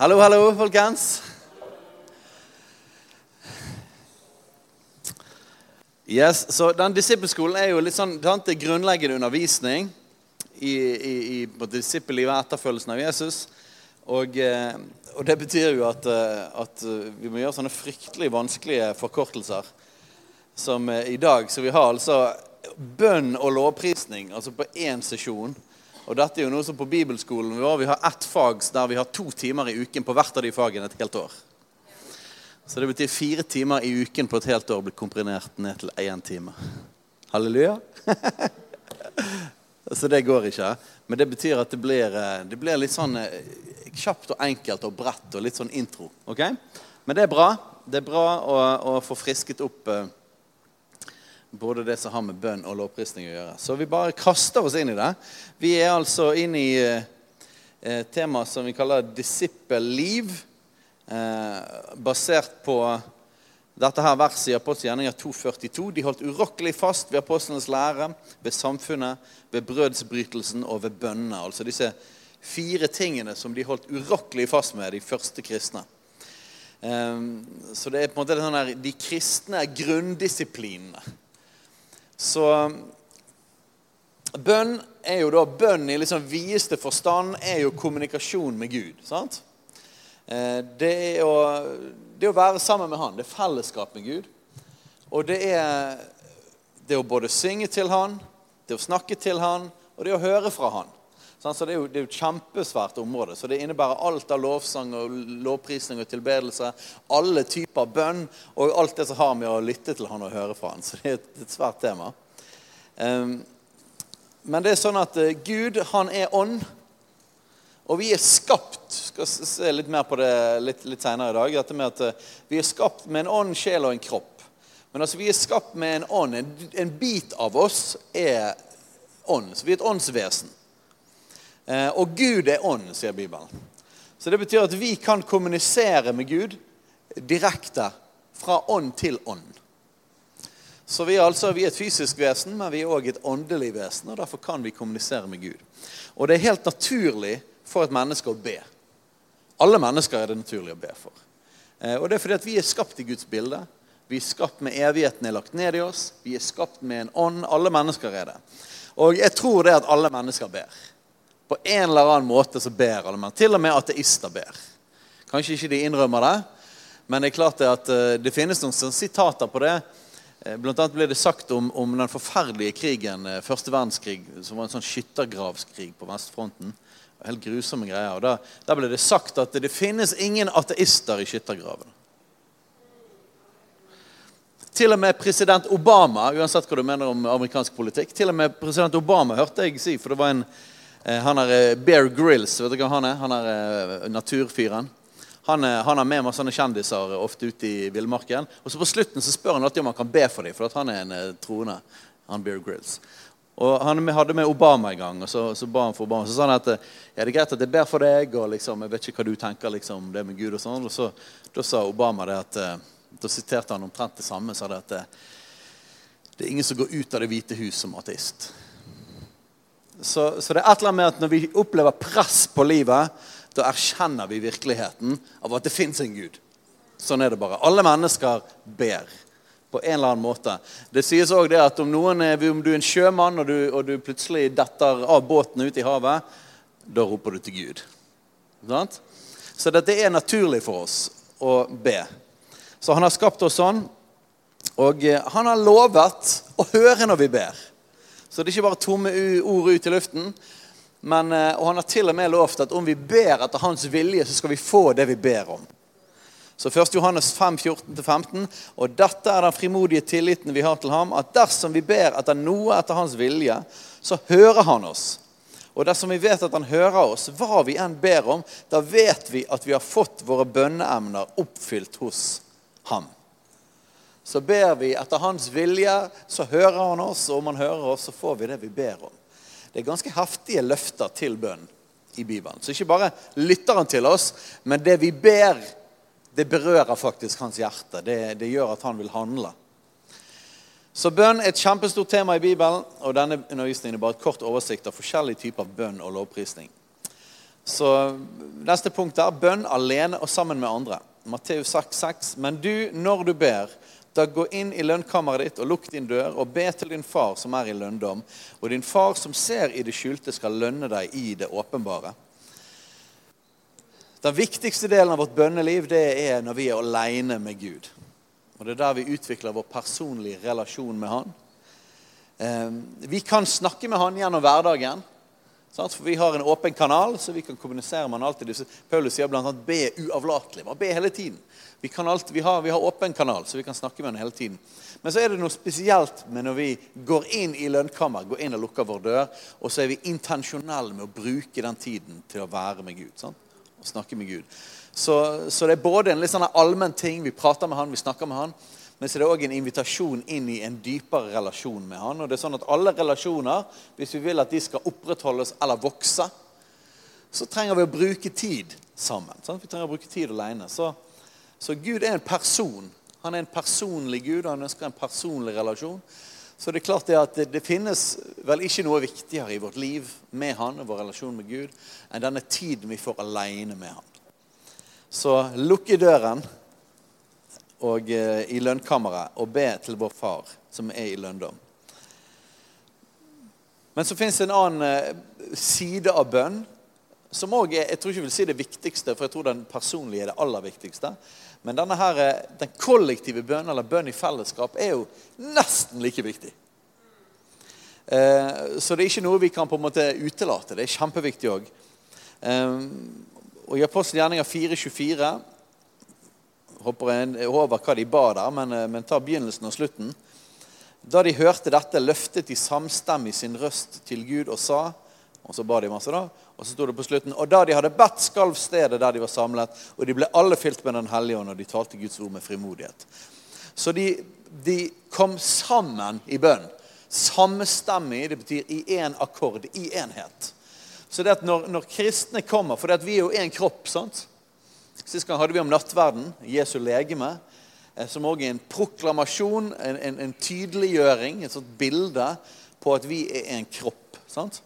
Hallo, hallo, folkens. Yes, så den Disippelskolen er jo litt sånn det grunnleggende undervisning i, i, i disippellivet og etterfølgelsen av Jesus. Og, eh, og det betyr jo at, eh, at vi må gjøre sånne fryktelig vanskelige forkortelser. Som eh, i dag. Så vi har altså bønn og lovprisning altså på én sesjon. Og dette er jo noe som på bibelskolen vår, Vi har ett fag der vi har to timer i uken på hvert av de fagene et helt år. Så det betyr fire timer i uken på et helt år blir komprimert ned til én time. Halleluja. Så det går ikke. Men det betyr at det blir, eh, det blir litt sånn eh, kjapt og enkelt og bredt og litt sånn intro. ok? Men det er bra. Det er bra å, å få frisket opp eh, både det som har med bønn og lovprisning å gjøre. Så vi bare kaster oss inn i det. Vi er altså inn i eh, et tema som vi kaller disippelliv. Eh, basert på dette her verset i Apostelens gjerninger 2,42. De holdt urokkelig fast ved apostlenes lære, ved samfunnet, ved brødsbrytelsen og ved bønnene. Altså disse fire tingene som de holdt urokkelig fast med, de første kristne. Um, så det er på en måte sånn her, de kristne grunndisiplinene så bønn er jo da bønn i liksom videste forstand er jo kommunikasjon med Gud. sant? Eh, det er, å, det er å være sammen med Han. Det er fellesskap med Gud. Og det er det å både synge til Han, det å snakke til Han, og det å høre fra Han. Så det er, jo, det er jo et kjempesvært område. Så det innebærer alt av lovsang og lovprisning og tilbedelse. Alle typer bønn og alt det som har med å lytte til han og høre fra han. Så det er et, et svært tema. Um, men det er sånn at uh, Gud, han er ånd. Og vi er skapt skal se litt mer på det litt, litt senere i dag. dette med at uh, Vi er skapt med en ånd, sjel og en kropp. Men altså, vi er skapt med en ånd. En, en bit av oss er ånd. Så vi er et åndsvesen. Eh, og Gud er ånd, sier Bibelen. Så det betyr at vi kan kommunisere med Gud direkte fra ånd til ånd. Så vi er altså vi er et fysisk vesen, men vi er òg et åndelig vesen. og Derfor kan vi kommunisere med Gud. Og det er helt naturlig for et menneske å be. Alle mennesker er det naturlig å be for. Eh, og det er fordi at vi er skapt i Guds bilde. Vi er skapt med evigheten er lagt ned i oss. Vi er skapt med en ånd. Alle mennesker er det. Og jeg tror det at alle mennesker ber. På en eller annen måte så ber alle menn. Til og med ateister ber. Kanskje ikke de innrømmer det, men det er klart det at eh, det finnes noen sitater på det. Eh, blant annet ble det sagt om, om den forferdelige krigen, eh, første verdenskrig, som var en sånn skyttergravskrig på vestfronten. Helt grusomme greier. Og da, da, ble det sagt at det finnes ingen ateister i skyttergraven. Til og med president Obama uansett hva du mener om amerikansk politikk, til og med president Obama hørte jeg si, for det var en han er eh, Bear Grills, vet du hva han er? Han er eh, naturfyren. Han, han har med masse sånne kjendiser ofte ute i villmarken. Og så på slutten så spør han alltid om han kan be for dem, for han er en troende. han Bear Grills. Og Han hadde med Obama en gang, og så, så ba han for Obama. Så sa han at ja, det er greit at jeg ber for deg, og liksom, jeg vet ikke hva du tenker liksom, det med Gud. og sånn. Og så, Da sa Obama det at, da siterte han omtrent det samme. sa det at det er ingen som går ut av Det hvite hus som ateist. Så, så, det er et eller annet med at når vi opplever press på livet, da erkjenner vi virkeligheten av at det fins en Gud. Sånn er det bare. Alle mennesker ber på en eller annen måte. Det sies òg at om, er, om, du er en sjømann og du, og du, plutselig detter av båten ute i havet, da roper du til Gud. Så dette er naturlig for oss å be. Så han har skapt oss sånn. Og eh, han har lovet å høre når vi ber. Så det er ikke bare tomme ord ut i luften. Men, eh, og han har til og med lovt at om vi ber etter hans vilje, så skal vi få det vi ber om. Så 1. Johannes 5, 14-15. Og dette er den frimodige tilliten vi har til ham, at dersom vi ber etter noe etter hans vilje, så hører han oss. Og dersom vi vet at han hører oss, hva vi enn ber om, da vet vi at vi har fått våre bønneemner oppfylt hos ham. Så ber vi etter hans vilje, så hører han oss, og om han hører oss, så får vi det vi ber om. Det er ganske heftige løfter til bønn i Bibelen. Så ikke bare lytter han til oss, men det vi ber, det berører faktisk hans hjerte. Det, det gjør at han vil handle. Så bønn er et kjempestort tema i Bibelen, og denne undervisningen er bare et kort oversikt av forskjellige typer bønn og lovprisning. Så neste punkt er bønn alene og sammen med andre. Matteus 6,6. Men du, når du ber, da gå inn i lønnkammeret ditt og lukk din dør, og be til din far som er i lønndom. Og din far som ser i det skjulte, skal lønne deg i det åpenbare. Den viktigste delen av vårt bønneliv det er når vi er aleine med Gud. Og Det er der vi utvikler vår personlige relasjon med Han. Ehm, vi kan snakke med Han gjennom hverdagen. For Vi har en åpen kanal, så vi kan kommunisere med han alltid. Paulus sier bl.a.: be uavlatelig. Bare be hele tiden. Vi, alltid, vi, har, vi, har, åpen kanal, så vi kan snakke med han hele tiden. Men så er det noe spesielt med når vi går inn i lønnkammer, går inn og lukker vår dør, og så er vi intensjonelle med å bruke den tiden til å være med Gud. Sant? Og snakke med Gud. Så, så, det er både en litt sånn allmenn ting, vi prater med han, vi snakker med han, men så er det òg en invitasjon inn i en dypere relasjon med han. Og det er sånn at alle relasjoner, hvis vi vil at de skal opprettholdes eller vokse, så trenger vi å bruke tid sammen. Sant? Vi trenger å bruke tid alene. Så, så Gud er en person. Han er en personlig Gud, han ønsker en personlig relasjon. Så det er klart det at det, det, finnes vel ikke noe viktigere i vårt liv med han og vår relasjon med Gud enn denne tiden vi får alene med han. Så lukk i døren og, eh, i lønnkammeret og be til vår far som er i lønndom. Men så fins en annen eh, side av bønn som òg er Jeg tror det viktigste, for jeg tror den personlige er det aller viktigste. Men denne her, eh, den kollektive bønnen, eller bønn i fellesskap, er jo nesten like viktig. Så det er ikke noe vi kan på en måte utelate. Det er kjempeviktig òg. Og I Apostelgjerninga 4.24 hopper jeg over hva de ba der, men, eh, men tar begynnelsen og slutten. Da de hørte dette, løftet de samstemmig sin røst til Gud og sa Og så ba de masse, da. Og så sto det på slutten Og da de hadde bedt, skalv stedet der de var samlet, og de ble alle fylt med Den hellige ånd, og de talte Guds ord med frimodighet. Så de, de kom sammen i bønn. Samstemmig, det betyr i én akkord, i enhet. Så det at når, når kristne kommer For vi er jo én kropp. sant? Sist gang hadde vi om nattverden, Jesu legeme, eh, som òg er en proklamasjon, en, en, en, tydeliggjøring, et sånt bilde på at vi er en kropp. sant?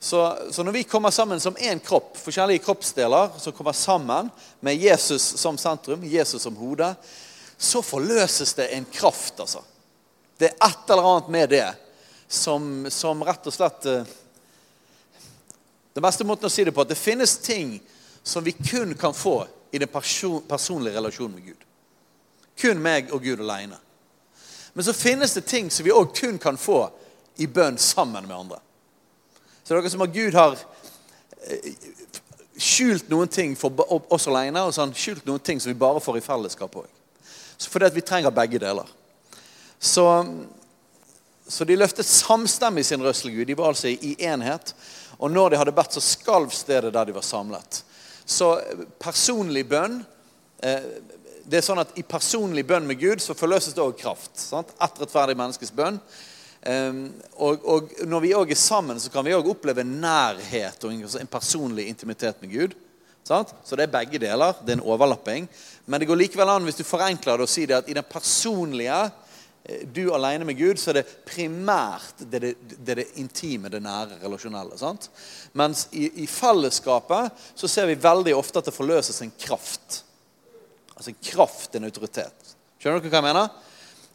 Så, så, når vi kommer sammen som én kropp, forskjellige kroppsdeler som kommer sammen med Jesus som sentrum, Jesus som hode, så forløses det en kraft, altså. Det er et eller annet med det som, som rett og slett eh, Den beste måten å si det på at det finnes ting som vi kun kan få i den person, personlige relasjonen med Gud. Kun meg og Gud alene. Men så finnes det ting som vi òg kun kan få i bønn sammen med andre. Så det er som at Gud har eh, skjult noen ting for oss alene, og så har han skjult noen ting som vi bare får i fellesskap òg. Fordi at vi trenger begge deler. Så, så de løftet samstemmig sin røst til Gud. De var altså i enhet. Og når de hadde bedt, så skalv stedet der de var samlet. Så personlig bønn eh, det er sånn at I personlig bønn med Gud så forløses det òg kraft. Sant? Ett rettferdig menneskes bønn. Um, og, og, når vi òg er sammen, så kan vi òg oppleve nærhet og en personlig intimitet med Gud. Så det er begge deler. Det er en overlapping. Men det går likevel an hvis du forenkler det og sier det at i den personlige Eh, du alene med Gud, så er det primært det, det, det, det intime, det nære, relasjonelle. Sant? Mens i, i, fellesskapet så ser vi veldig ofte at det forløses en kraft. Altså en kraft, en autoritet. Skjønner dere hva jeg mener?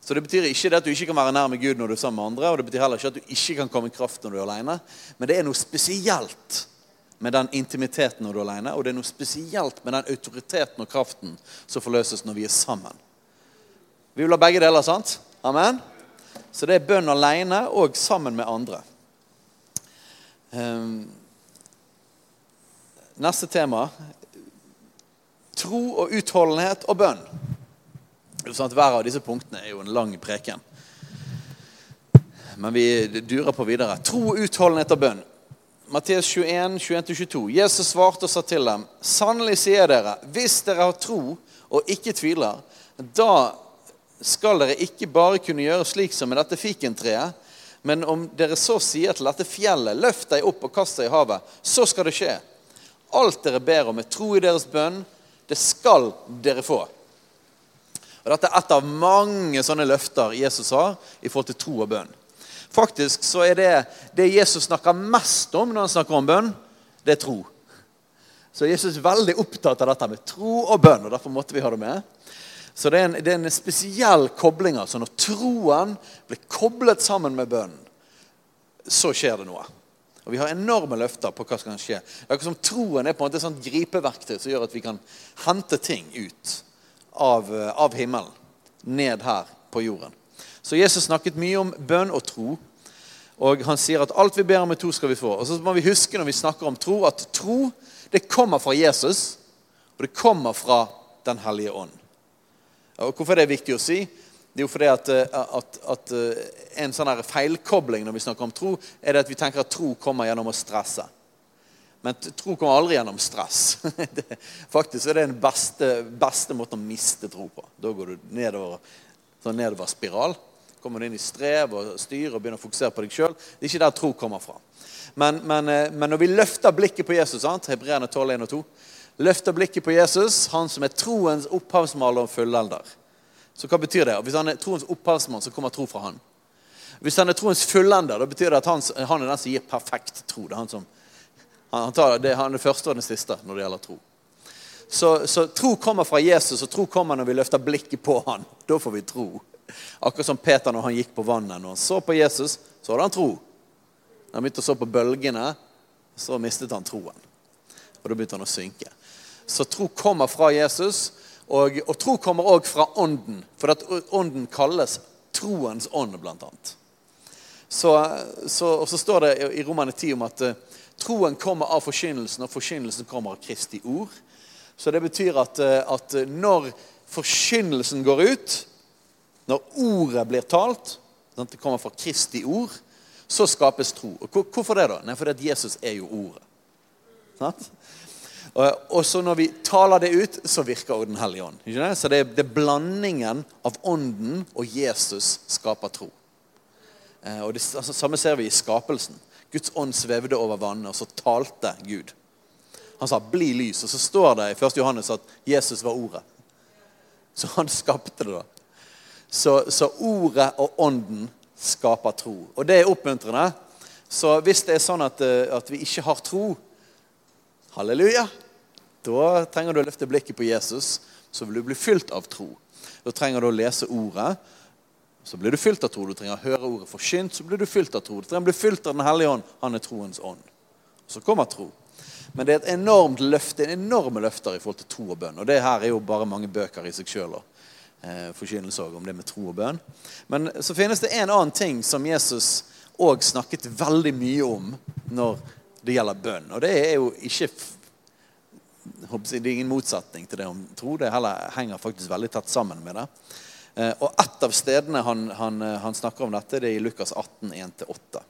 Så Det betyr ikke det at du ikke kan være nær med Gud når du er sammen med andre. og det betyr heller ikke at du ikke kan komme i kraft når du er alene. Men det er noe spesielt med den intimiteten når du er alene, og det er noe spesielt med den autoriteten og kraften som forløses når vi er sammen. Vi vil ha begge deler, sant? Amen? Så det er bønn alene og sammen med andre. Um, neste tema tro og utholdenhet og bønn. Sånn hver av disse punktene er jo en lang preken. Men vi durer på videre. Tro, utholdenhet og bønn. Matteus 21, 21-22. Jesus svarte og sa til dem.: Sannelig sier dere, hvis dere har tro og ikke tviler, da skal dere ikke bare kunne gjøre slik som med dette fikentreet, men om dere så sier til dette fjellet, løft deg opp og kast deg i havet, så skal det skje. Alt dere ber om er tro i deres bønn, det skal dere få. Og Dette er et av mange sånne løfter Jesus har i forhold til tro og bønn. Faktisk så er det det Jesus snakker mest om når han snakker om bønn, det er tro. Så Jesus er veldig opptatt av dette med tro og bønn, og derfor måtte vi ha det med. Så det er en, det er en spesiell kobling. altså Når troen blir koblet sammen med bønnen, så skjer det noe. Og Vi har enorme løfter på hva som kan skje. Det er akkurat som Troen er på en måte et sånt gripeverktøy som gjør at vi kan hente ting ut av, av himmelen ned her på jorden. Så Jesus snakket mye om bønn og tro. Og han sier at alt vi ber om i tro, skal vi få. Og så må vi huske når vi snakker om tro, at tro det kommer fra Jesus, og det kommer fra Den hellige ånd. Og Hvorfor det viktig å si? Det er jo fordi at, eh, at, at eh, En sånn feilkobling når vi snakker om tro, er det at vi tenker at tro kommer gjennom å stresse. Men tro kommer aldri gjennom stress. Faktisk er det den beste, beste måten å miste tro på. Da går du nedover, sånn nedover spiral. Kommer du inn i strev og styr og begynner å fokusere på deg sjøl. Det er ikke der tro kommer fra. Men, men, eh, men når vi løfter blikket på Jesus, Hebreerne 12, 1 og 2 Løfter blikket på Jesus, han som er troens opphavsmaler og fullelder. Så hva betyr det? Hvis han er troens opphavsmann, så kommer tro fra han. Hvis han er troens fullender, da betyr det at han, han er den som gir perfekt tro. Det er han som han, tar, det, han er det første og den siste når det gjelder tro. Så, så, tro kommer fra Jesus, og tro kommer når vi løfter blikket på han. Da får vi tro. Akkurat som Peter når han gikk på vannet. Når han så på Jesus, så hadde han tro. Når han begynte å så på bølgene, så mistet han troen. Og da begynte han å synke. Så tro kommer fra Jesus, og, og tro kommer òg fra Ånden. For at Ånden kalles troens ånd, blant annet. Så, så, og så står det i Romane 10 om at Troen kommer av forkynnelsen, og forkynnelsen kommer av Kristi ord. Så det betyr at, eh, at når forkynnelsen går ut, når ordet blir talt, sånn det kommer fra Kristi ord, så skapes tro. Og hvorfor det, da? Nei, Fordi at Jesus er jo ordet. Sånn? Og så når vi taler det ut, så virker også Den hellige ånd. Så det er, det er, blandingen av Ånden og Jesus skaper tro. Eh, og det altså, Samme ser vi i skapelsen. Guds ånd svevde over vannet, og så talte Gud. Han sa 'bli lys', og så står det i 1. Johannes at Jesus var ordet. Så han skapte det, da. Så, så ordet og ånden skaper tro. Og det er oppmuntrende. Så hvis det er sånn at, eh, at vi ikke har tro, halleluja, da trenger du å løfte blikket på Jesus, så vil du bli fylt av tro. Da trenger du å lese ordet, så blir du fylt av tro. Du trenger å høre ordet forkynt, så blir du fylt av tro. Du trenger å bli fylt av Den hellige ånd. Han er troens ånd. Så kommer tro. Men det er et enormt løfte, en enorme løfter i forhold til tro og bønn. Og det her er jo bare mange bøker i seg sjøl. Eh, forkynnelse om det med tro og bønn. Men så finnes det en annen ting som Jesus òg snakket veldig mye om når det gjelder bønn. Og det er jo ikke Det er ingen motsetning til det om tro. Det heller henger faktisk veldig tett sammen med det. Eh, og ett av stedene han, han, eh, han, snakker om dette, det er i Lukas 18, 1-8.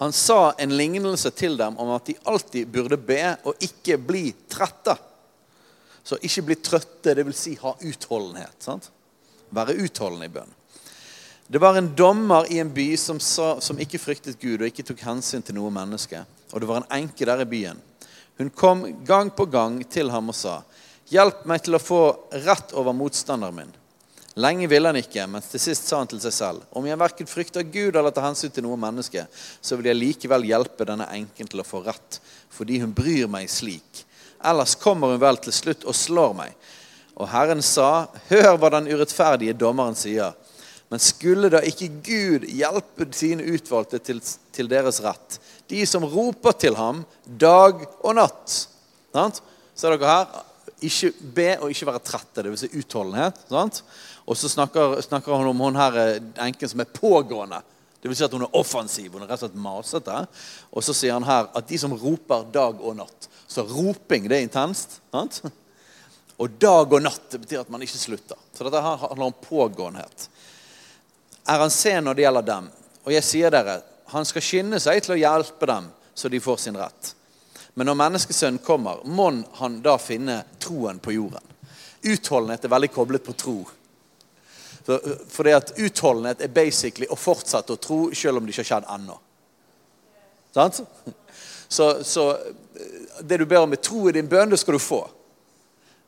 Han sa en lignelse til dem om at de alltid burde be og ikke bli trette. Så ikke bli trøtte, dvs. Si ha utholdenhet. Sant? Være utholdende i bønn. Det var en dommer i en by som, sa, som ikke fryktet Gud og ikke tok hensyn til noe menneske. Og det var en enke der i byen. Hun kom gang på gang til ham og sa, 'Hjelp meg til å få rett over motstanderen min.' Lenge ville han ikke, men til sist sa han til seg selv.: Om jeg verken frykter Gud eller tar hensyn til noe menneske, så vil jeg likevel hjelpe denne enken til å få rett, fordi hun bryr meg slik. Ellers kommer hun vel til slutt og slår meg. Og Herren sa, hør hva den urettferdige dommeren sier. Men skulle da ikke Gud hjelpe sine utvalgte til, til deres rett, de som roper til ham dag og natt? Sant? Ser dere her? Ikke be og ikke være trette, vil Si utholdenhet. Sant? Og så snakker, snakker han om hun her eh, enken som er pågående. Det vil si at hun er offensiv. hun er rett og slett masete. Og så sier han her at de som roper dag og natt Så roping, det er intenst. Sant? Og dag og natt det betyr at man ikke slutter. Så dette her handler om pågåenhet. Er han sen når det gjelder dem? Og jeg sier dere, han skal skynde seg til å hjelpe dem, så de får sin rett. Men når menneskesønnen kommer, må han da finne troen på jorden. Utholdenhet er veldig koblet på tro. For det at utholdenhet er basically å fortsette å tro selv om det ikke har skjedd ennå. Sant? Så, så, det du ber om er tro i din bønn, det skal du få.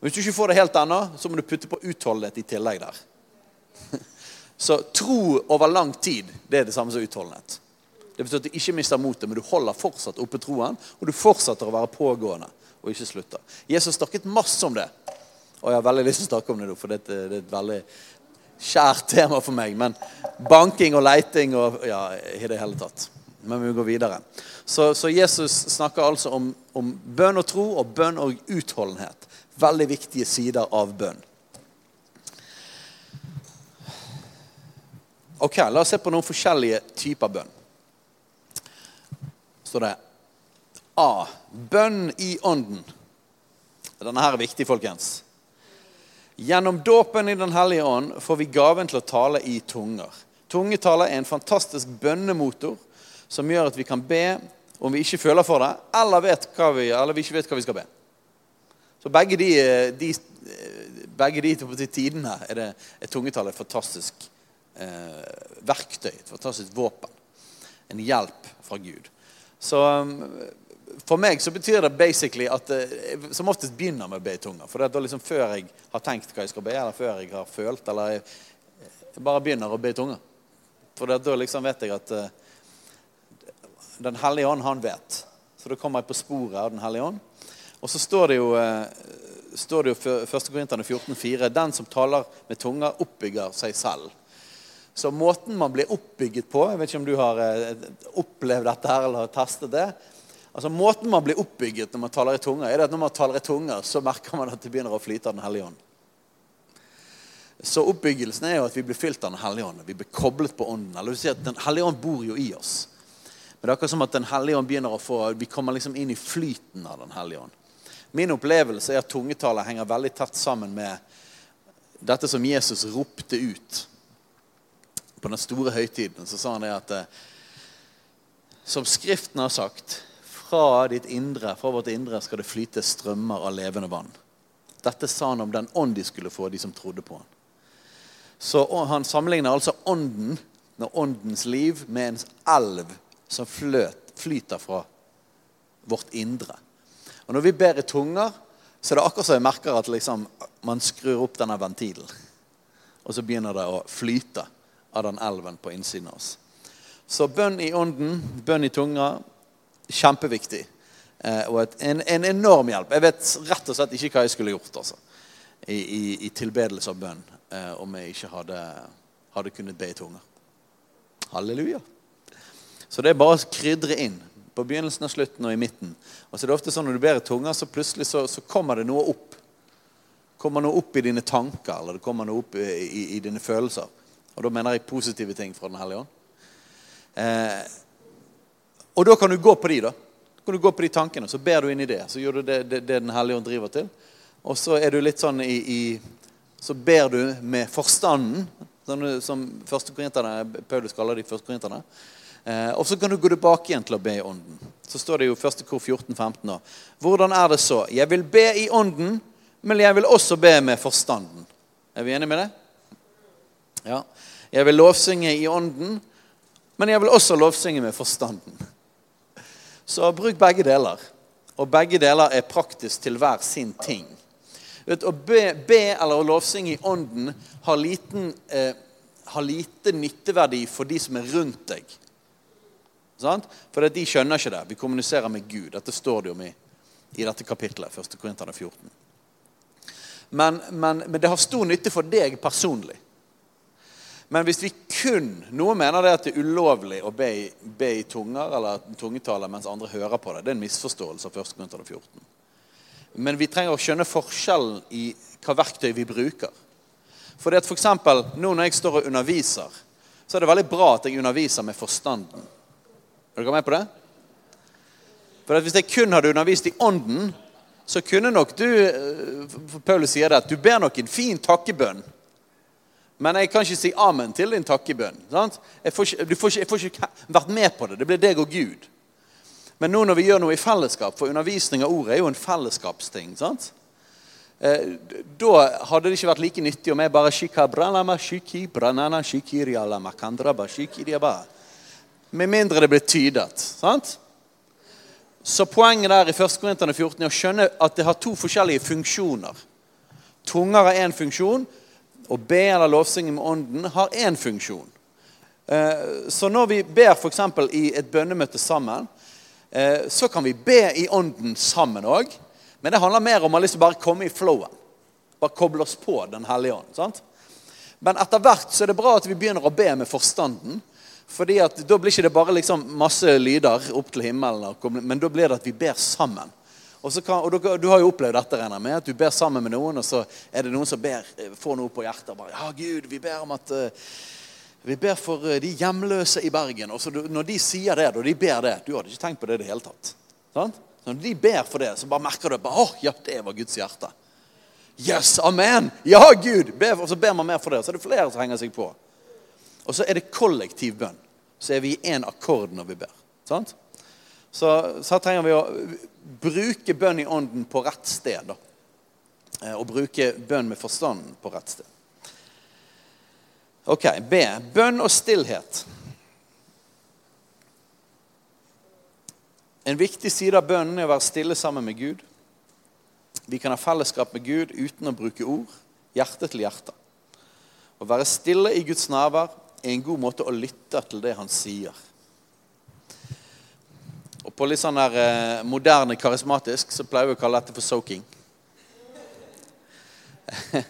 Hvis du ikke får det helt ennå, så må du putte på utholdenhet i tillegg der. Så tro over lang tid, det er det samme som utholdenhet. Det betyr at du ikke mister motet, men du holder fortsatt oppe troen, og du fortsetter å være pågående. og ikke slutter. Jesus snakket masse om det. Og jeg har veldig lyst til å snakke om det nå, for det, er et veldig kjært tema for meg. Men banking og leiting og Ja, i det hele tatt. Men vi må gå videre. Så, så Jesus snakker altså om, om bønn og tro og bønn og utholdenhet. Veldig viktige sider av bønn. Ok, La oss se på noen forskjellige typer bønn. Så det A. Bønn i ånden. Denne her er viktig, folkens. Gjennom dåpen i Den hellige ånd får vi gaven til å tale i tunger. Tungetale er en fantastisk bønnemotor som gjør at vi kan be om vi ikke føler for det, eller, vi, eller vi ikke vet hva vi skal be. Så begge de, de, begge de tidene er, det, er tungetallet et fantastisk eh, verktøy, et fantastisk våpen. En hjelp fra Gud. Så for meg så betyr det basically at jeg eh, som oftest begynner med å be i tunga. For det er da liksom før jeg har tenkt hva jeg skal be, eller før jeg har følt, eller jeg, jeg bare begynner å be i tunga. For det, er da liksom vet jeg at uh, Den hellige ånd, han vet. Så da kommer jeg på sporet av Den hellige ånd. Og så står det jo, uh, står det jo 1. Korinterne 14,4.: Den som taler med tunga, oppbygger seg selv. Så måten man blir oppbygget på Jeg vet ikke om du har opplevd dette her eller testet det. Altså Måten man blir oppbygget når man taler i tunger, er det at når man taler i tunger, så merker man at det begynner å flyte av Den hellige ånd. Så oppbyggelsen er jo at vi blir fylt av Den hellige ånd. Vi blir koblet på ånden. Eller du sier at Den hellige ånd bor jo i oss. Men det er akkurat som at Den hellige ånd begynner å få, vi kommer liksom inn i flyten av Den hellige ånd. Min opplevelse er at tungetallet henger veldig tett sammen med dette som Jesus ropte ut på den store høytiden. Så sa han det at eh, som Skriften har sagt fra ditt indre, fra vårt indre skal det flyte strømmer av levende vann. Dette sa han om den ånd de skulle få, de som trodde på han. Så Han sammenligner altså ånden med åndens liv med en elv som fløt, flyter fra vårt indre. Og Når vi ber i tunger, så er det akkurat som jeg merker at liksom, man skrur opp denne ventilen. Og så begynner det å flyte av den elven på innsiden av oss. Så bønn i ånden, bønn i tunga, Kjempeviktig. Eh, og et, en, en, enorm hjelp. Jeg vet rett og slett ikke hva jeg skulle gjort altså, i, i, i tilbedelse av bønn eh, om jeg ikke hadde, hadde kunnet be i tunga. Halleluja. Så det er bare å krydre inn på begynnelsen og slutten og i midten. Og så er det ofte sånn Når du ber i tunga, så plutselig så, så, kommer det noe opp. Kommer noe opp i dine tanker, eller det kommer noe opp i, i, i dine følelser. Og da mener jeg positive ting fra Den hellige ånd. Eh, og da kan du gå på de, da. kan du gå på de tankene, Så ber du inn i det. Så gjør du det, det, det Den hellige ånd driver til. Og så er du litt sånn i, i Så ber du med forstanden, sånn, som første Paulus kaller de første korinterne. Eh, og så kan du gå tilbake igjen til å be i ånden. Så står det jo første kor 14-15 nå. Hvordan er det så? Jeg vil be i ånden, men jeg vil også be med forstanden. Er vi enige med det? Ja. Jeg vil lovsynge i ånden, men jeg vil også lovsynge med forstanden. Så bruk begge deler. Og begge deler er praktisk til hver sin ting. Vet, å be, be, eller å lovsynge i ånden har, liten, eh, har lite nytteverdi for de som er rundt deg. Sant? For de skjønner ikke det. Vi kommuniserer med Gud. Dette står det om i, i dette kapittelet. 1. Korinterne 14. Men, men, men det har stor nytte for deg personlig. Men hvis vi kun Noen mener det at det er ulovlig å be, be i tunger eller tungetaler mens andre hører på det. Det er en misforståelse av 1. Korinter 14. Men vi trenger å skjønne forskjellen i hva verktøy vi bruker. For det at for eksempel, nå når jeg står og underviser, så er det veldig bra at jeg underviser med forstanden. Er dere med på det? For Hvis jeg kun hadde undervist i ånden, så kunne nok du eh, Paulus sier det, at du ber nok en fin takkebønn men jeg kan ikke si amen til din takkebønn. Jeg får, ikke, får ikke, jeg får ikke vært med på det. Det blir deg og Gud. Men nå når vi gjør noe i fellesskap, for undervisning av ordet er jo en fellesskapsting sant? Eh, da hadde det ikke vært like nyttig om jeg bare Med mindre det blir tydet. sant? Så poenget der i 1. Korinterne 14 er å skjønne at det har to forskjellige funksjoner. Tunger har én funksjon, å be eller lovsynge med Ånden har én funksjon. Eh, så når vi ber f.eks. i et bønnemøte sammen, eh, så kan vi be i Ånden sammen òg. Men det handler mer om å liksom bare komme i flowen. Bare koble oss på Den hellige ånd. sant? Men etter hvert så er det bra at vi begynner å be med forstanden. fordi at da blir ikke det bare liksom masse lyder opp til himmelen, men da blir det at vi ber sammen. Og, kan, og du, du, har jo opplevd dette, regner med, at du ber sammen med noen, og så er det noen som ber, får noe på hjertet. bare, ja Gud, vi ber om at uh, vi ber for uh, de hjemløse i Bergen. Og så du, Når de sier det, og de ber det Du hadde ikke tenkt på det i det hele tatt. Sant? Så når de ber for det, så bare merker du bare, oh, ja, det var Guds hjerte. Yes, amen! Ja, Gud! Og så ber man mer for det. Så er det flere som henger seg på. Og så er det kollektiv bønn. Så er vi i én akkord når vi ber. Sant? Så, så trenger vi å bruke bønn i ånden på rett sted. da. Eh, og bruke bønn med forstanden på rett sted. Ok, B. Bønn og stillhet. En viktig side av bønnen er å være stille sammen med Gud. Vi kan ha fellesskap med Gud uten å bruke ord, hjerte til hjerte. Å være stille i Guds nærvær er en god måte å lytte til det han sier. Og På litt sånn der eh, moderne karismatisk så pleier vi å kalle dette for soaking.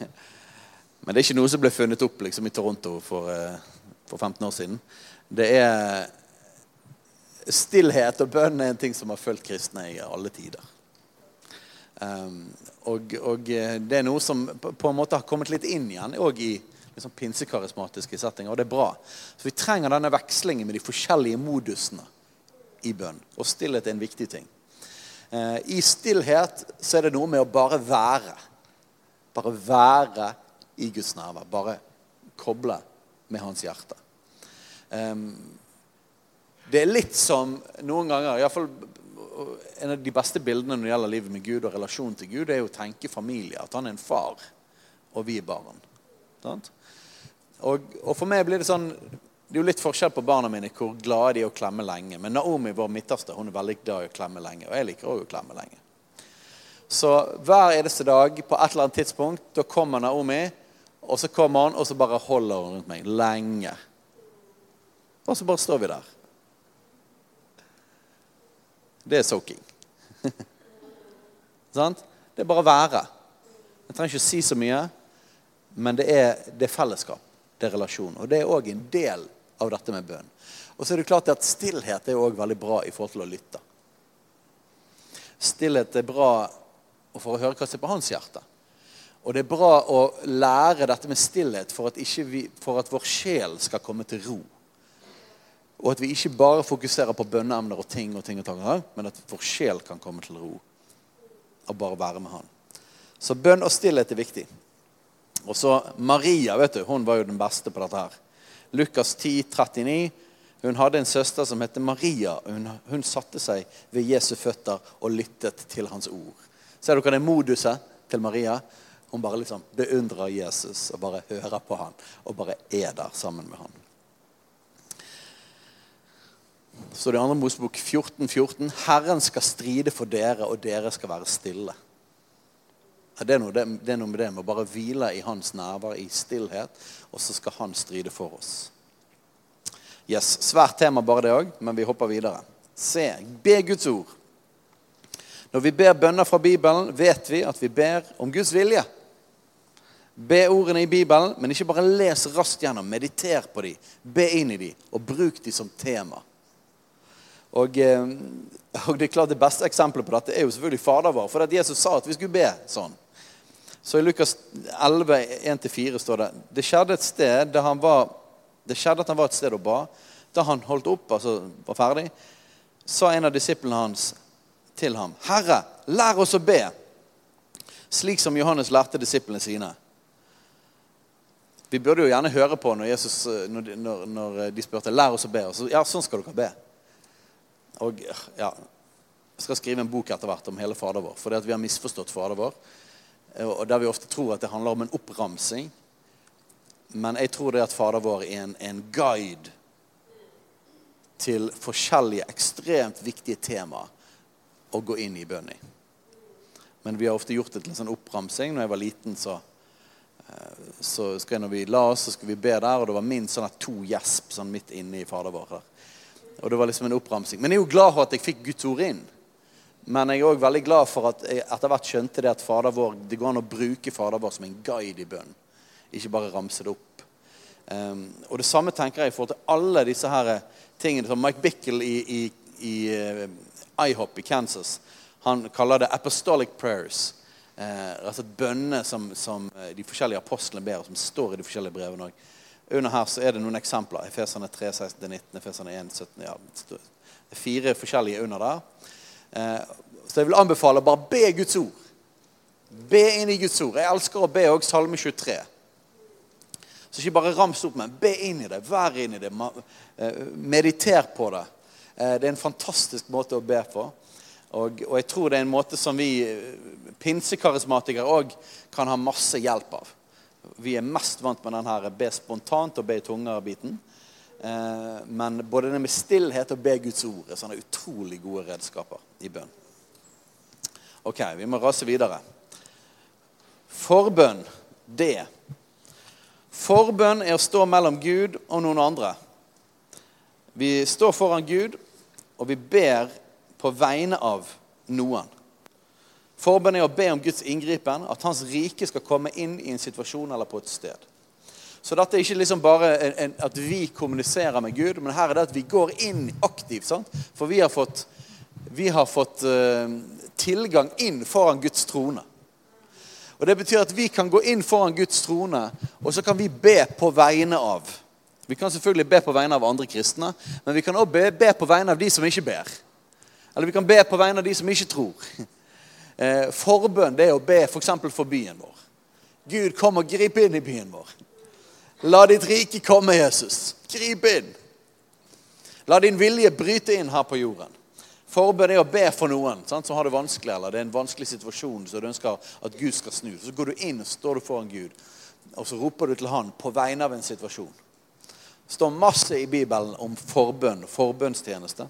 Men det er ikke noe som ble funnet opp liksom, i Toronto for, eh, for 15 år siden. Det er Stillhet og bønn er en ting som har fulgt kristne i alle tider. Um, og, og, eh, det er noe som på en måte har kommet litt inn igjen òg i liksom pinsekarismatiske settinger. Og det er bra. Så vi trenger denne vekslingen med de forskjellige modusene i bønn. Og stillhet er en viktig ting. Uh, I stillhet så er det noe med å bare være. Bare være i Guds nærvær. Bare koble med hans hjerte. Det er litt som noen ganger iallfall en av de beste bildene når det gjelder livet med Gud og relasjonen til Gud, det er jo å tenke familie. At han er en far, og vi er barn. Og, for meg blir det sånn Det er jo litt forskjell på barna mine hvor glade de er å klemme lenge. Men Naomi, vår midterste, hun er veldig glad i å klemme lenge. Og jeg liker òg å klemme lenge. Så hver eneste dag på et eller annet tidspunkt da kommer Naomi, og så kommer han, og så bare holder hun rundt meg lenge. Og så bare står vi der. Det er soaking. Sant? Det er bare å være. Jeg trenger ikke å si så mye, men det er, det er fellesskap. Det er relasjon. Og det er òg en del av dette med bønn. Og så er det klart at stillhet er òg veldig bra i forhold til å lytte. Stillhet er bra for å høre hva som er på hans hjerte. Og det er bra å lære dette med stillhet for at, vi, for at vår sjel skal komme til ro. Og at vi ikke bare fokuserer på bønneemner og ting, og ting og ting, men at vår sjel kan komme til ro og bare være med Han. Så bønn og stillhet er viktig. Og så Maria vet du, hun var jo den beste på dette. her. Lukas 10, 39. Hun hadde en søster som het Maria. Hun, hun satte seg ved Jesu føtter og lyttet til hans ord. Ser dere det moduset til Maria? Hun bare liksom beundrer Jesus og bare hører på han og bare er der sammen med han. Så det andre Mosebok 14, 14. Herren skal stride for dere, og dere skal være stille. Det er, noe, det er noe med det med å bare hvile i hans nærvær, i stillhet, og så skal han stride for oss. Yes, Svært tema bare det òg, men vi hopper videre. Se, be Guds ord. Når vi ber bønner fra Bibelen, vet vi at vi ber om Guds vilje. Be ordene i Bibelen, men ikke bare les raskt gjennom. Mediter på dem, be inn i dem, og bruk dem som tema. Og, eh, og, det er klart det beste eksempelet på dette er jo selvfølgelig Fader vår. For at Jesus sa at vi skulle be sånn. Så i Lukas 11, 1-4 står det det skjedde, et sted der han var, det skjedde at han var et sted og ba. Da han holdt opp, altså var ferdig, sa en av disiplene hans til ham, 'Herre, lær oss å be', slik som Johannes lærte disiplene sine. Vi burde jo gjerne høre på når, Jesus, når, når, når de spurte 'Lær oss å be'. Og så, ja, sånn skal dere be. Og ja, jeg skal skrive en bok etter hvert om hele Fader vår. fordi at vi har misforstått Fader vår. Og der vi ofte tror at det handler om en oppramsing. Men jeg tror det at Fader vår er en, en guide til forskjellige ekstremt viktige temaer å gå inn i bønn i. Men vi har ofte gjort det til en sånn oppramsing. Når jeg var liten, så, eh, så jeg, når vi la oss, så skulle vi be der, og det var minst sånn to gjesp sånn midt inne i Fader vår. der. Og det var liksom en oppramsing. Men jeg er jo glad for at jeg fikk Guds ord inn. Men jeg er òg veldig glad for at jeg etter hvert skjønte det at Fader vår, det går an å bruke Fader vår som en guide i bønn. Ikke bare ramse det opp. Um, og det samme tenker jeg i forhold til alle disse her tingene som Mike Bickle i, i, i uh, IHOP i Kansas han kaller det 'apostolic prayers'. Eh, altså Bønnene som, som, eh, de forskjellige apostlene ber, som står i de forskjellige brevene òg. Under her så er det noen eksempler. Efeserne 3, 16-19, Efeserne 1, 17 ja, fire forskjellige under der. Eh, så jeg vil anbefale bare be Guds ord. Be inn i Guds ord. Jeg elsker å be òg Salme 23. Så ikke bare rams opp, men be inn i det. Vær inn i det. Eh, mediter på det. Eh, det er en fantastisk måte å be på. Og, og jeg tror det er en måte som vi pinsekarismatikere òg kan ha masse hjelp av. Vi er mest vant med den her be spontant og be i tunger-biten. Eh, men både det med stillhet og be Guds ord er sånne utrolig gode redskaper i bønn. Ok, vi må rase videre. Forbønn, det. Forbønn er å stå mellom Gud og noen andre. Vi står foran Gud, og vi ber på vegne av noen. Forbønn er å be om Guds inngripen, at Hans rike skal komme inn i en situasjon eller på et sted. Så dette er ikke liksom bare en, en, at vi kommuniserer med Gud, men her er det at vi går inn aktivt. Sant? For vi har fått, vi har fått uh, tilgang inn foran Guds trone. Og Det betyr at vi kan gå inn foran Guds trone, og så kan vi be på vegne av. Vi kan selvfølgelig be på vegne av andre kristne, men vi kan også be, be på vegne av de som ikke ber. Eller vi kan be på vegne av de som ikke tror. Eh, forbønn det er å be f.eks. For, for byen vår. Gud, kom og grip inn i byen vår. La ditt rike komme, Jesus. Grip inn. La din vilje bryte inn her på jorden. Forbønn er å be for noen sant, som har det vanskelig, eller det er en vanskelig situasjon så du ønsker at Gud skal snu. Så går du inn og står du foran Gud, og så roper du til Han på vegne av en situasjon. Det står masse i Bibelen om forbønn, forbønnstjeneste.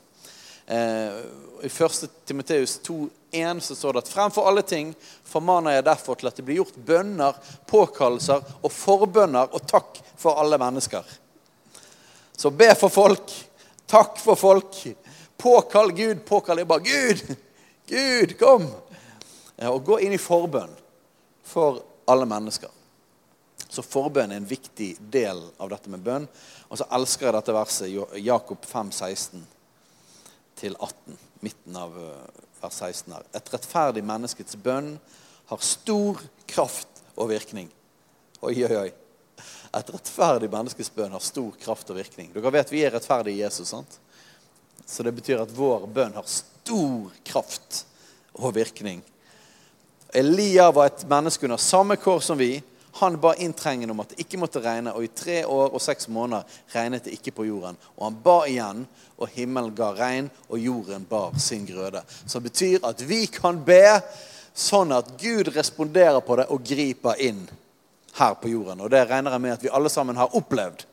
Eh, I 1. Timoteus 2,1 så står det at fremfor alle ting formaner jeg derfor til at det blir gjort bønner, påkallelser og forbønner og takk for alle mennesker. Så be for folk. Takk for folk. Påkall Gud. Påkall jeg bare Gud! Gud, kom! Og gå inn i forbønn for alle mennesker. Så forbønn er en viktig del av dette med bønn. Og så elsker jeg dette verset, Jakob 5, 16 til 18, midten av eh, vers 16 her. Et rettferdig menneskets bønn har stor kraft og virkning. Oi, oi, oi. Et rettferdig menneskes bønn har stor kraft og virkning. Dere vet vi er rettferdige i Jesus. sant? Så det betyr at vår bønn har stor kraft og virkning. Elia var et menneske under samme kår som vi. Han ba inntrengende om at det ikke måtte regne, og i tre år og seks måneder regnet det ikke på jorden. Og han ba igjen, og himmelen ga regn, og jorden bar sin grøde. Som betyr at vi kan be sånn at Gud responderer på det og griper inn her på jorden. Og det regner jeg med at vi alle sammen har opplevd.